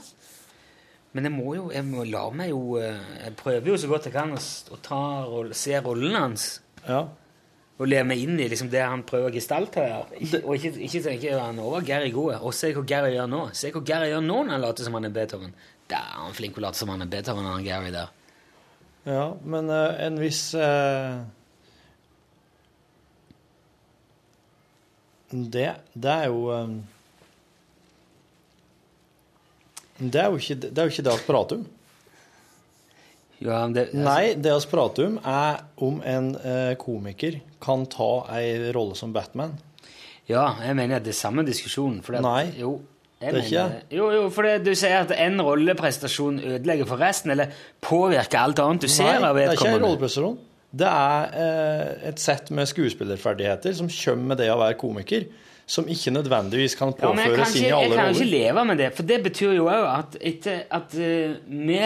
Men jeg må jo jeg må la meg jo eh, Jeg prøver jo så godt jeg kan å, ta og se rollen hans. Ja. Og leve inn i liksom, det han prøver å gestalte her. Ikke, og ikke, ikke tenke han var Gary god. Og se hva Gary gjør nå. Se hva Gary gjør nå når han later som han er Beethoven. Der er han flink til å late som han er Beethoven, han Gary der. ja men uh, en viss uh, det, det er jo um, det er jo ikke det, er jo ikke det vi prater om. Ja, det, altså, Nei, det vi prater om, er om en eh, komiker kan ta ei rolle som Batman. ja, jeg mener at det er samme diskusjon. fordi at- Nei, jo, det er ikke mener, Jo, jo, for du sier at en rolleprestasjon ødelegger for resten, eller påvirker alt annet du ser Nei, vedkommende. det er ikke en rolleprestasjon. Det er eh, et sett med skuespillerferdigheter som kommer med det å være komiker, som ikke nødvendigvis kan Ja, inn i alle påføres i jeg kan kan ikke leve med det, for det betyr jo òg at, at eh, vi,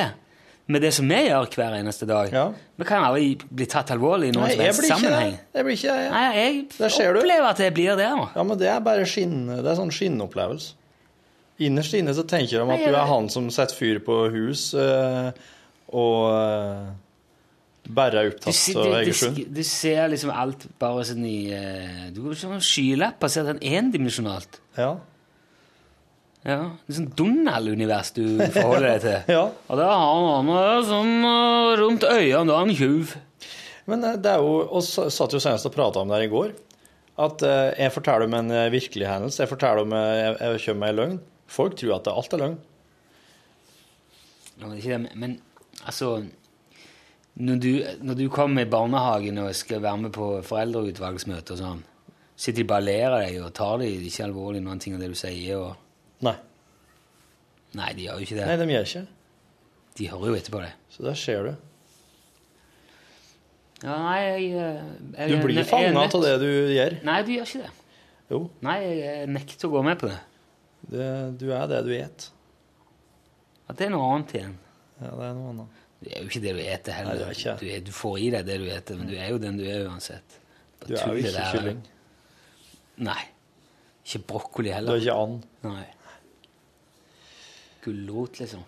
med det som vi gjør hver eneste dag Ja. Vi kan aldri bli tatt alvorlig i noen som helst sammenheng. det. Blir ikke det. Nei, jeg Der opplever du. at jeg blir det. nå. Ja, men det er bare skinn, det er sånn skinnopplevelse. Innerst inne så tenker de Nei, at jeg du er han som setter fyr på hus øh, og øh, bare er opptatt av Egersund. du, ser liksom alt bare sånn i øh, Du går sånn skylapper, ser den endimensjonalt. Ja. Ja, det er sånn Donald-univers du forholder deg til. ja. Og det er han andre sånn rundt øynene, da er han tjuv. Men eh, det er jo Og satt jo senest og prata om det her i går. At eh, jeg forteller om en eh, virkelig hendelse. Jeg forteller om jeg, jeg kommer med en løgn. Folk tror at alt er løgn. Men det, altså når du, når du kommer i barnehagen og skal være med på foreldreutvalgsmøte og sånn, sitter de bare og ler av deg og tar de ikke alvorlig noen ting av det du sier og Nei. Nei, de gjør jo ikke det. Nei, de gjør ikke. De hører jo etterpå det. Så der ser du. Ja, nei, jeg, eh, jeg Du blir fanga av det du gjør. Nei, du gjør ikke det. Jo, Nei, jeg nekter å gå med på det. det, du er det du et. Ja, det er noe annet igjen. Ja, det er noe annet. Du er jo ikke det du eter heller. Nei, det. Du, er, du får i deg det du eter, men du er jo den du er uansett. Bare Du er jo ikke kylling. Nei. Ikke brokkoli Du er ikke and. Nei. Gulrot, liksom.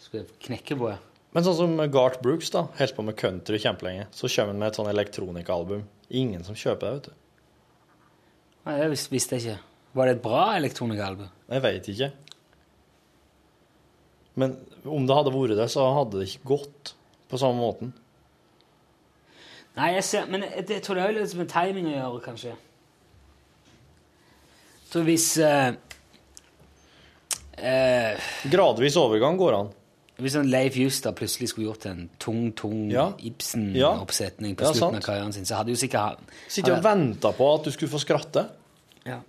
Skulle knekke på? Men sånn som Gart Brooks, da, holdt på med country kjempelenge. Så kommer han med et sånn elektronikaalbum. Ingen som kjøper det, vet du. Nei, det vis- visste jeg ikke. Var det et bra elektronikaalbum? Jeg veit ikke. Men om det hadde vært det, så hadde det ikke gått på samme måten. Nei, jeg ser, men jeg, jeg tror det har litt med timing å gjøre, kanskje. Så hvis eh, Eh, Gradvis overgang går an. hvis sånn Leif Justad plutselig skulle gjort en tung, tung Ja. Ibsen-oppsetning på Ja, slutten sant. av karrieren sin, så hadde jo sikkert han Sitte og vente på at du skulle få skratte. Ja.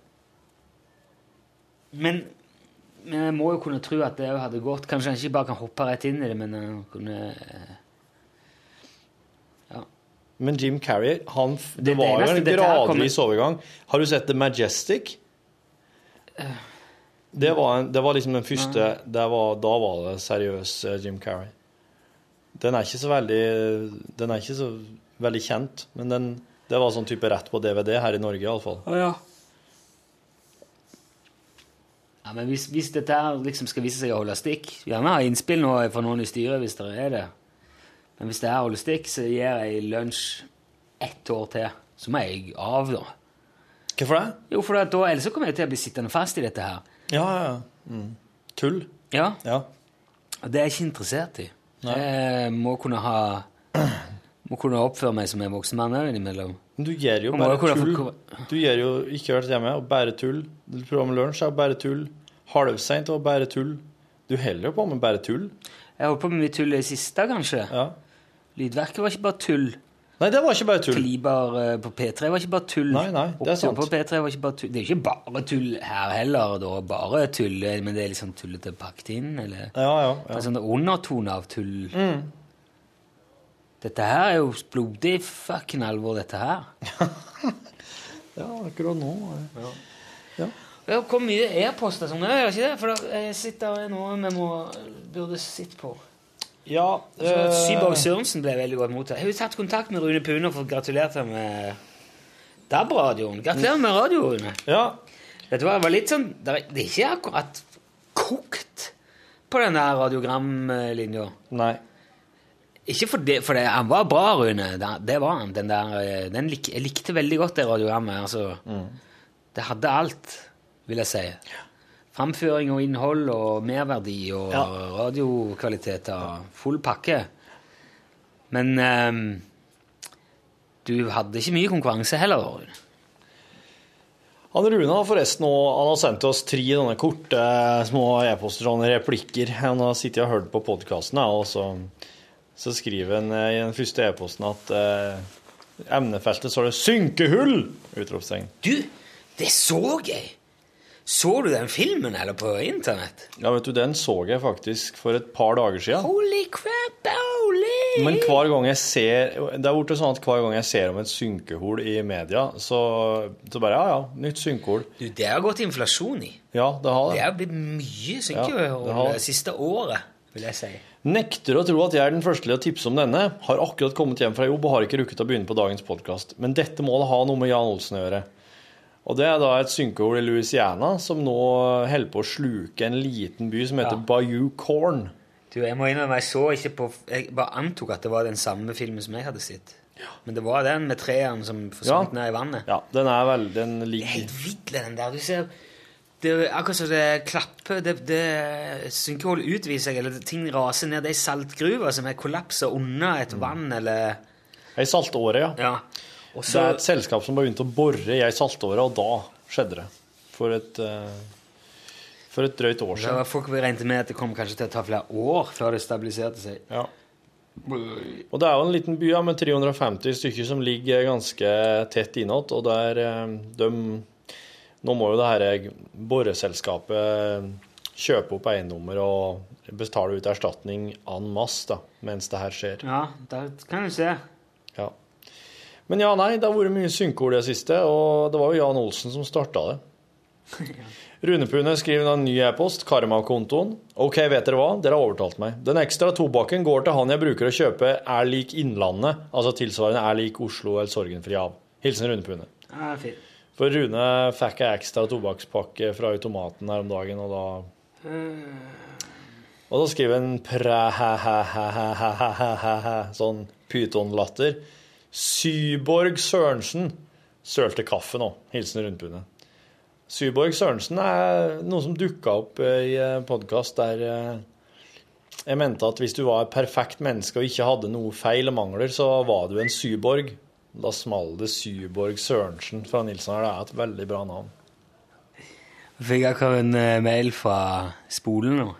Men, men jeg må jo kunne tro at det òg hadde gått. Kanskje han ikke bare kan hoppe rett inn i det, men han kunne eh, Ja. Men Jim Carrey, han, f- det, Det- det var jo eneste en dette her gradvis overgang. Har du sett The Majestic? Det var, en, det var liksom den første det var, Da var det seriøs eh, Jim Carrey. Den er ikke så veldig Den er ikke så veldig kjent, men den, det var sånn type rett på DVD her i Norge, iallfall. Å ja. Ja, men hvis, hvis dette her liksom skal vise seg å holde stikk Gjerne ha innspill nå fra noen i styret hvis det er det. Men hvis det her holder stikk, så gir jeg lunsj ett år til. Så må jeg av, da. Hvorfor det? Jo, for da, ellers så kommer jeg til å bli sittende fast i dette her. Ja, ja. Mm. Tull. Ja, Ja. det er jeg ikke interessert i. Nei. Jeg må kunne ha Må kunne oppføre meg som en voksen mann innimellom. Men du gjør jo bare tull. få- Du gjør jo ikke vært hjemme og bare tull. Programmet Lunsj og bare tull. Halvseint og bare tull. Du holder jo på med bare tull. Jeg holdt på med mye tull i det siste, kanskje. Ja. Lydverket var ikke bare tull. Nei, det var ikke bare tull. Kaliber eh, på P3 var ikke bare tull. Nei, nei, det er sant. på P3 var ikke bare tull. Det er ikke bare tull her heller, da. Bare tull, eh, men det er liksom tullete pakket inn, eller Ja, ja. Det ja. er sånn undertone av tull. Mm. Dette her er jo blodig fucking alvor, dette her. ja akkurat nå. Det har kommet mye e-poster som det, gjør ikke det? For jeg sitter her nå vi må, burde sitte på. Ja, eh, Syborg Sørensen ble veldig godt mottatt. Jeg har jo tatt kontakt med Rune Pune og fått gratulert ham med DAB-radioen. Gratulerer med radioen! Ja. Vet du hva, det var litt sånn Det er ikke akkurat kokt på den der radiogramlinja. Nei. Ikke for det, for det, han var bra, Rune. Det, var han. Den der, eh, den lik, jeg likte veldig godt det radiogrammet. Altså, Det hadde alt, vil jeg si. Framføring og innhold og merverdi og Ja. radiokvaliteter. Full pakke. Men um, du hadde ikke mye konkurranse heller, Rune. Han Rune har forresten han har sendt oss tre sånne korte små e-poster, sånne replikker. Han har sittet og hørt på podkasten, og så, så skriver han eh, i den første e-posten at eh, emnefeltet står det 'synkehull!' utropstegn. Du, det så jeg! Så du den filmen, eller på internett? Ja, vet du, den så jeg faktisk for et par dager siden. Holy crap, holy! Men hver gang jeg ser Det er blitt sånn at hver gang jeg ser om et synkehull i media, så, så bare Ja, ja, nytt synkehull. Du, det har gått inflasjon i. Ja, det har Det det. har blitt mye Ja, synkehull det det siste året, vil jeg si. Nekter å tro at jeg er den første til å tipse om denne. Har akkurat kommet hjem fra jobb og har ikke rukket å begynne på dagens podkast. Men dette må da ha noe med Jan Olsen å gjøre. Og det er da et synkehull i Louisiana som nå holder på å sluke en liten by som heter Ja. Bayou Corn. Du, jeg må innrømme, jeg så ikke på Jeg bare antok at det var den samme filmen som jeg hadde sett. Men det var den med treeren som forsvant Ja. ned i vannet. Ja, den er vel Den Det er helt vill, den der. Du ser det er akkurat som det klapper det, det Synkehull utviser seg, eller ting raser ned. Det er saltgruver som er kollapsa under et vann, eller Ei saltåre, ja. Ja. Og Det er et selskap som begynte å bore i ei saltåre, og da skjedde det. For et, eh, for et drøyt år siden siden. var folk regnet med at det kom kanskje til å ta flere år før det stabiliserte seg. Ja. Og det er jo en liten by ja, med 350 stykker som ligger ganske tett innåt, og der eh, de Nå må jo det her boreselskapet kjøpe opp eiendommer og betale ut erstatning en masse da, mens det her skjer. Ja, det kan du se. Men ja, nei, det har vært mye synkeord i det siste, og det var jo Jan Olsen som starta det. Rune Pune skriver en ny e-post, Karma-kontoen. OK, vet dere hva? Dere har overtalt meg. Den ekstra tobakken går til han jeg bruker å kjøpe er lik Innlandet, altså tilsvarende er lik Oslo eller Sorgenfri av. Hilsen Rune Pune. Ja, fint. For Rune fikk ei ekstra tobakkspakke fra automaten her om dagen, og da Og da skriver han præ-hæ-hæ-hæ-hæ-hæ-hæ, sånn pytonlatter. Syborg Sørensen sølte kaffe nå. Hilsen Rundpune. Syborg Sørensen er noe som dukka opp eh, i podkast der eh, jeg mente at hvis du var et perfekt menneske og ikke hadde noe feil og mangler, så var du en syborg. Da small det Syborg Sørensen fra Nilsen her. Det er et veldig bra navn. Fikk akkurat en eh, mail fra Spolen nå.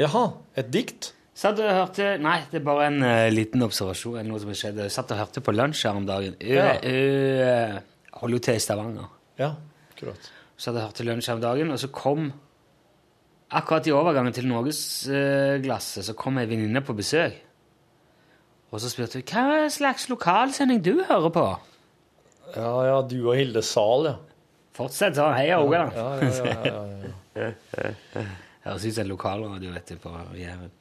Jaha, et dikt? Satt og hørte Nei, det er bare en uh, liten observasjon. noe som har skjedd. Jeg satt og hørte på lunsj her om dagen. Ø, Ja. ø, holder jo til i Stavanger. Ja, akkurat. Så hadde jeg hørt til lunsj her om dagen, og så kom Akkurat i overgangen til Norgesglasset så kom ei venninne på besøk. Og så spurte hun hva slags lokalsending du hører på. Ja, ja, du og Hilde Zahl, ja. Fortsett sånn. Heia, Rogaland. Ja, ja, ja, ja, ja, ja. Høres ut som en lokalradio, vet du, på Jæren.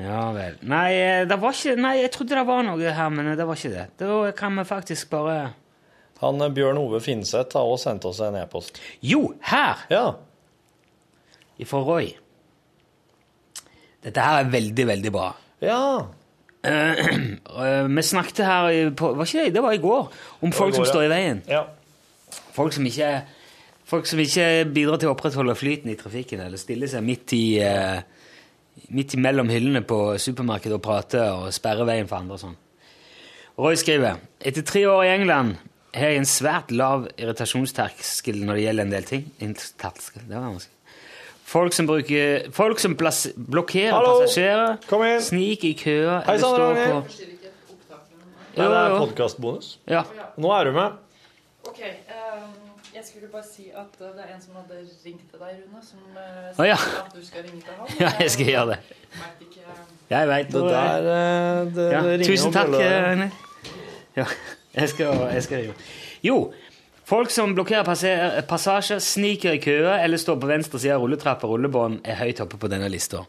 Ja vel. Nei, eh, det var ikke Nei, jeg trodde det var noe her, men det var ikke det. Da kan vi faktisk bare Han eh, Bjørn Ove Finseth har også sendt oss en e-post. Jo, her! Ja. Ifra Roy. Dette her er veldig, veldig bra. Ja. Uh, uh, vi snakket her i, på, Var ikke det? Det var i går. Om folk går, som står i veien. ja. Folk som ikke Folk som ikke bidrar til å opprettholde flyten i trafikken, eller stiller seg midt i eh, midt imellom hyllene på supermarkedet og prater og sperrer veien for andre og sånn. Roy skriver etter tre år i England har jeg en svært lav irritasjonsterskel når det gjelder en del ting. Terskel, det var vanskelig. Folk som, bruker, folk som plass, blokkerer Hallo! passasjerer, Kom inn. sniker i køer Hei sann, Ragnhild. det er podkastbonus. ja. Nå er du med. Ok, ehm, jeg skulle bare si at eh, det er en som hadde ringt til deg, Rune, som uh, Å, ja. at du skal ringe til ham. ja, jeg skal gjøre det. Jeg vet ikke, Jeg veit Det der eh, det, Ja, det tusen takk, eh, Ja, jeg skal, jeg skal gjøre Jo, folk som blokkerer passer, passasjer, sniker i køer eller står på venstre side av rulletrapper og rullebånd, er høyt oppe på denne lista.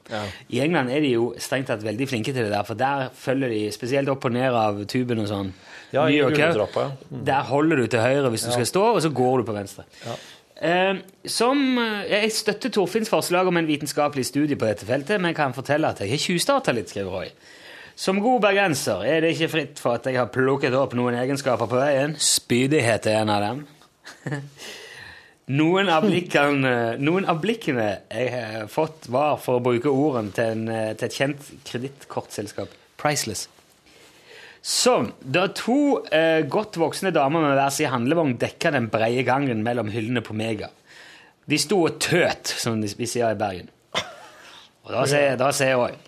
I England er de jo strengt tatt veldig flinke til det der, for der følger de spesielt opp og ned av tuben og sånn. Ja, i New ja. Mm. Der holder du til høyre hvis du skal stå, og så går du på venstre. Eh, som, eh, jeg støtter Torfinns forslag om en vitenskapelig studie på dette feltet, men kan fortelle at jeg har tjuvstarta litt, skriver Roy. Som god bergenser er det ikke fritt for at jeg har plukket opp noen egenskaper på veien. Spydighet er en av dem. Noen av, blikkene, noen av blikkene jeg har fått, var for å bruke ordene til, en, eh, til et kjent kredittkortselskap, Priceless. Så, da to eh, godt voksne damer med hver sin handlevogn dekka den breie gangen mellom hyllene på Mega. De sto og tøt, som vi sier i Bergen. Og da sier, da sier jeg òg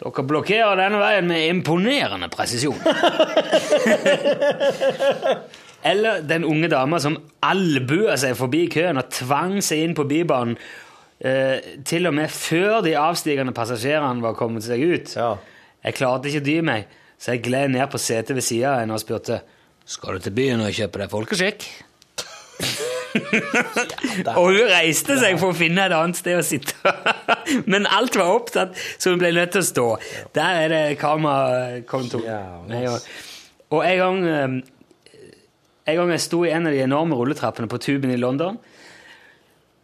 Dere blokkerer denne veien med imponerende presisjon. Eller den unge dama som albua seg forbi køen og tvang seg inn på bybanen eh, til og med før de avstigende passasjerene var kommet seg ut. Ja. Jeg klarte ikke å dy meg, så jeg gled ned på setet ved sida av henne og spurte skal du til byen og kjøpe deg folkeskikk. og hun reiste seg for å finne et annet sted å sitte. Men alt var opptatt, så hun ble nødt til å stå. Der er det kamerakontor. Ja, Og en gang eh, en gang jeg sto i en av de enorme rulletrappene på tuben i London.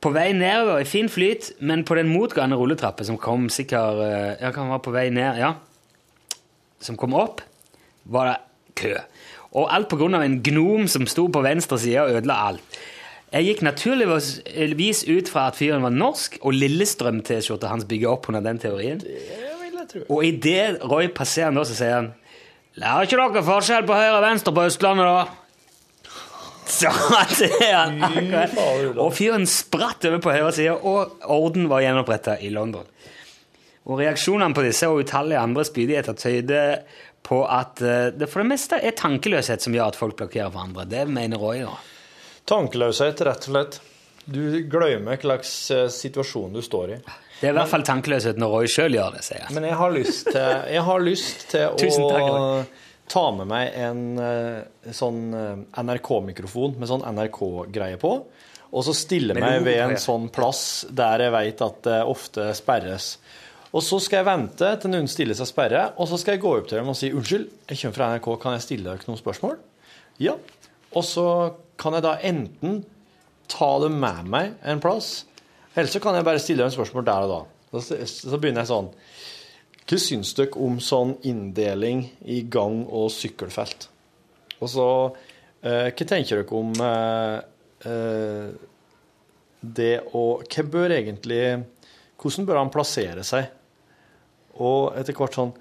På vei nedover i fin flyt, men på den motgående rulletrappen som kom sikkert eh, Ja, kan være på vei ned, ja. Som kom opp, var det kø. Og alt av en gnom som sto på venstre side og ødela alt. Jeg gikk naturligvis ut fra at fyren var norsk, og Lillestrøm-T-skjorta hans bygger opp under den teorien. Og idet Roy passerer han da, så sier han Lærer ikke dere forskjell på høyre og venstre på Østlandet, da? Så det er han akkurat. Og fyren spratt over på høyre side, og orden var gjenoppretta i London. Og reaksjonene på disse og utallige andre spydigheter tyder på at eh, det for det meste er tankeløshet som gjør at folk blokkerer for andre. Det mener Roy. da. Tankeløshet, rett og slett. Du glemmer hva slags eh, situasjon du står i. Det er i hvert fall tankeløshet når Roy sjøl gjør det, sier jeg. Men jeg har lyst til, har lyst til Tusen takk, å ta med meg en eh, sånn NRK-mikrofon med sånn NRK-greie på, og så stille meg ved en sånn plass der jeg vet at det ofte sperres. Og så skal jeg vente til noen stiller seg sperre, og så skal jeg gå opp til dem og si unnskyld, jeg kommer fra NRK, kan jeg stille dere noen spørsmål? Ja. Og så kan jeg da enten ta dem med meg en plass, eller så kan jeg bare stille dem spørsmål der og da. Så, begynner jeg sånn Hva syns dere om sånn inndeling i gang- og sykkelfelt? Og så eh, Hva tenker dere om eh, eh, det å Hva bør egentlig Hvordan bør han plassere seg? Og etter hvert sånn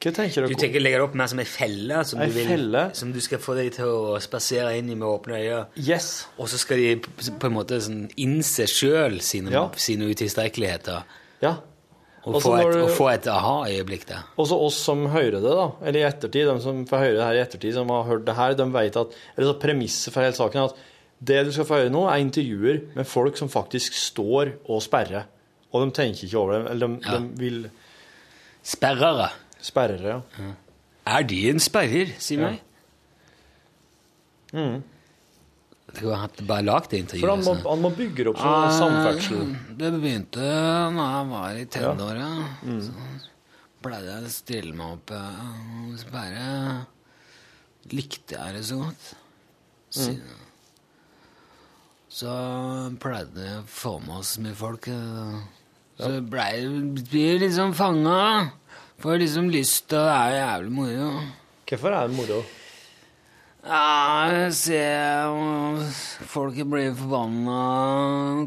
Hva tenker Du dere? tenker legge det opp mer som ei felle du felle? som du skal få deg til å spasere inn i med åpne øyne. Yes. Og så skal de på på en måte sånn innse sjøl sine, Ja. sine utilstrekkeligheter. Ja. Og, Altså, få et, du- og få et aha-øyeblikk der. Også oss som hører det, da, eller i ettertid, de som får høre det her i ettertid, som har hørt det her, de vet at eller så premisset for hele saken er at det du skal få høre nå, er intervjuer med folk som faktisk står og sperrer. Og de tenker ikke over det, eller de, Ja. de vil Sperrere. Sperrere, ja. Er de en sperrer, si Ja. meg? Jeg skulle hatt bare lagd det intervjuet. For han må, altså. han må bygge opp sånn Ah, samferdsel. Det begynte da jeg var i tenåra. Mm. Så pleide jeg å stille meg opp så bare likte jeg det så godt. Så, så pleide jeg å få med oss mye folk. Så blei blir liksom fanga. Får liksom lyst til å er jævlig moro. Hvorfor er det moro? Ja, jeg ser folk blir forbanna,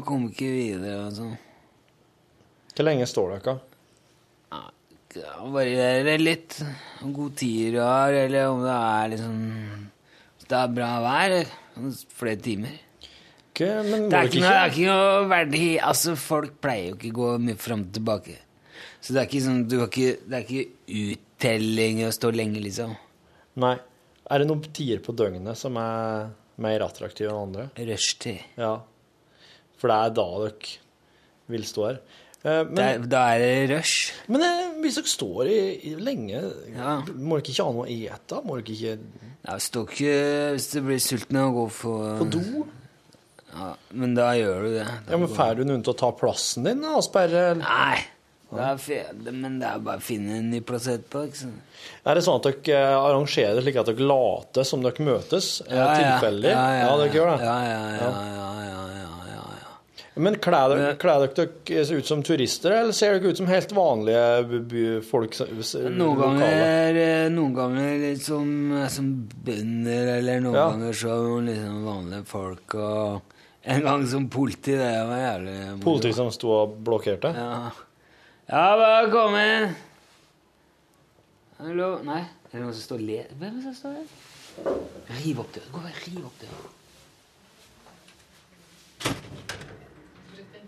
kommer ikke videre og sånn. Hvor lenge står dere? Det varierer litt. God tid du har, eller om det er liksom Hvis det er bra vær, flere timer. Ikke, men Det er ikke noe, det ikke noe verdi Altså, folk pleier jo ikke å gå mye fram og tilbake. Så det er ikke sånn du har ikke, Det er ikke uttelling å stå lenge, liksom. Nei. Er det noen tider på døgnet som er mer attraktive enn andre? Rushtid. Ja. For det er da dere vil stå her. Eh, Men, er- Da er det rush. men eh, hvis dere står i, i lenge, Ja. må dere ikke ha noe å ete? Må dere ikke Ja, Står ikke hvis du blir sulten og går for på do? Ja, men da gjør du det. Da Ja, men Får du noen til å ta plassen din, da? og Sperre? Nei. Det men det er bare å finne en ny plass etterpå. sant? Er det sånn at dere eh, arrangerer det slik at dere later som dere møtes? Ja, Tilfeldig? Ja, ja, dere gjør det? Ja, ja, ja, ja, ja, ja, ja, ja. Men kler dere, dere ut som turister, eller ser dere ut som helt vanlige folk? Noen ganger, eh, noen ganger litt som, som bønder, eller noen Ja. ganger som liksom vanlige folk. Og en gang som politi, det var jævlig moro. Politi som sto og blokkerte? Ja. Ja, bare kom inn. Hallo? Nei, er det noen som står og ler? Hvem er det som står der? Riv opp døra. Gå og riv opp døra.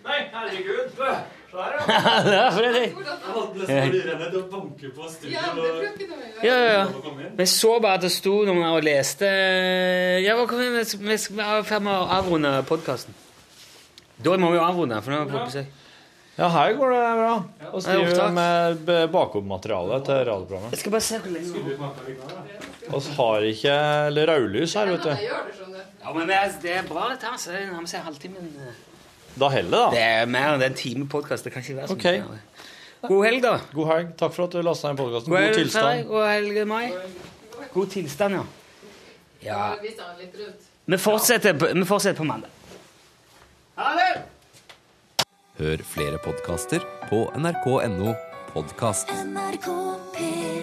Nei, herregud! Se her, det er Fredrik. Ja, ja, ja. Vi så bare at det sto noen her og leste Ja, kom kan vi, er vi i ferd med å avrunde podkasten. Da må vi jo avrunde, for nå er vi på besøk. Ja, her går det bra. Og Er skriver med bakommateriale til radioprogrammet. Jeg skal bare se hvor lenge vi har. Ikke eller rødlys her, vet du. Ja, men det er, bra, dette. her, så nærmer seg halvtimen. Da heller det, Det er mer enn en time podkast. Det kan ikke være så okay. mye. mer. God helg, da. God helg. Takk for at du lasta ned podkasten. God God tilstand. God helg, Mai. God tilstand, ja. ja. Vi fortsetter på, vi fortsetter på mandag. Ha det! Hør flere podkaster på nrk.no podkast. NRK P3